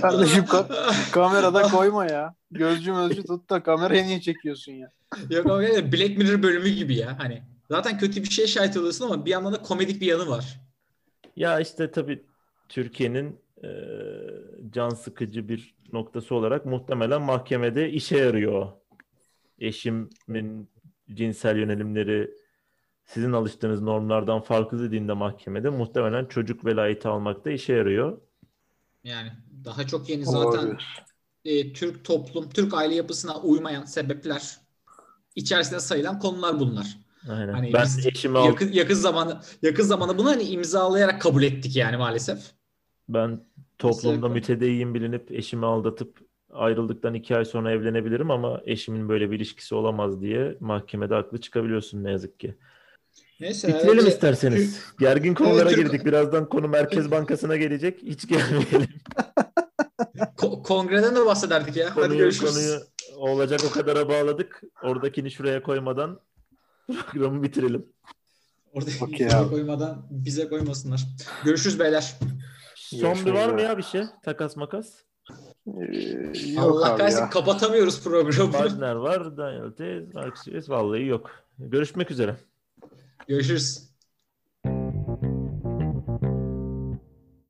Kardeşim ka- kamerada koyma ya. Gözcü mözcü tut da kameraya niye çekiyorsun ya? Yok ama Black Mirror bölümü gibi ya. Hani zaten kötü bir şeye şahit oluyorsun ama bir yandan da komedik bir yanı var. Ya işte tabii Türkiye'nin e, can sıkıcı bir noktası olarak muhtemelen mahkemede işe yarıyor. Eşimin cinsel yönelimleri sizin alıştığınız normlardan farklı dediğinde mahkemede muhtemelen çocuk velayeti almakta işe yarıyor. Yani daha çok yeni zaten Olabilir. e, Türk toplum, Türk aile yapısına uymayan sebepler içerisinde sayılan konular bunlar. Aynen. Hani ben biz eşimi Yakın, yakın zamanı yakın zamanda bunu hani imzalayarak kabul ettik yani maalesef. ben toplumda mütedeyyin bilinip eşimi aldatıp ayrıldıktan iki ay sonra evlenebilirim ama eşimin böyle bir ilişkisi olamaz diye mahkemede haklı çıkabiliyorsun ne yazık ki. Neyse. Bitirelim önce- isterseniz. Gergin konulara Türk- girdik. Birazdan konu Merkez Bankası'na gelecek. Hiç gelmeyelim. Ko- kongreden de bahsederdik ya. Hadi Konuyu, görüşürüz. konuyu olacak o kadara bağladık. Oradakini şuraya koymadan programı bitirelim. Orada Okey bize abi. koymadan bize koymasınlar. Görüşürüz beyler. Son bir var mı ya bir şey? Takas makas. Ee, yok Allah kahretsin kapatamıyoruz programı. Partner var. Daniel Tez. Vallahi yok. Görüşmek üzere. Görüşürüz.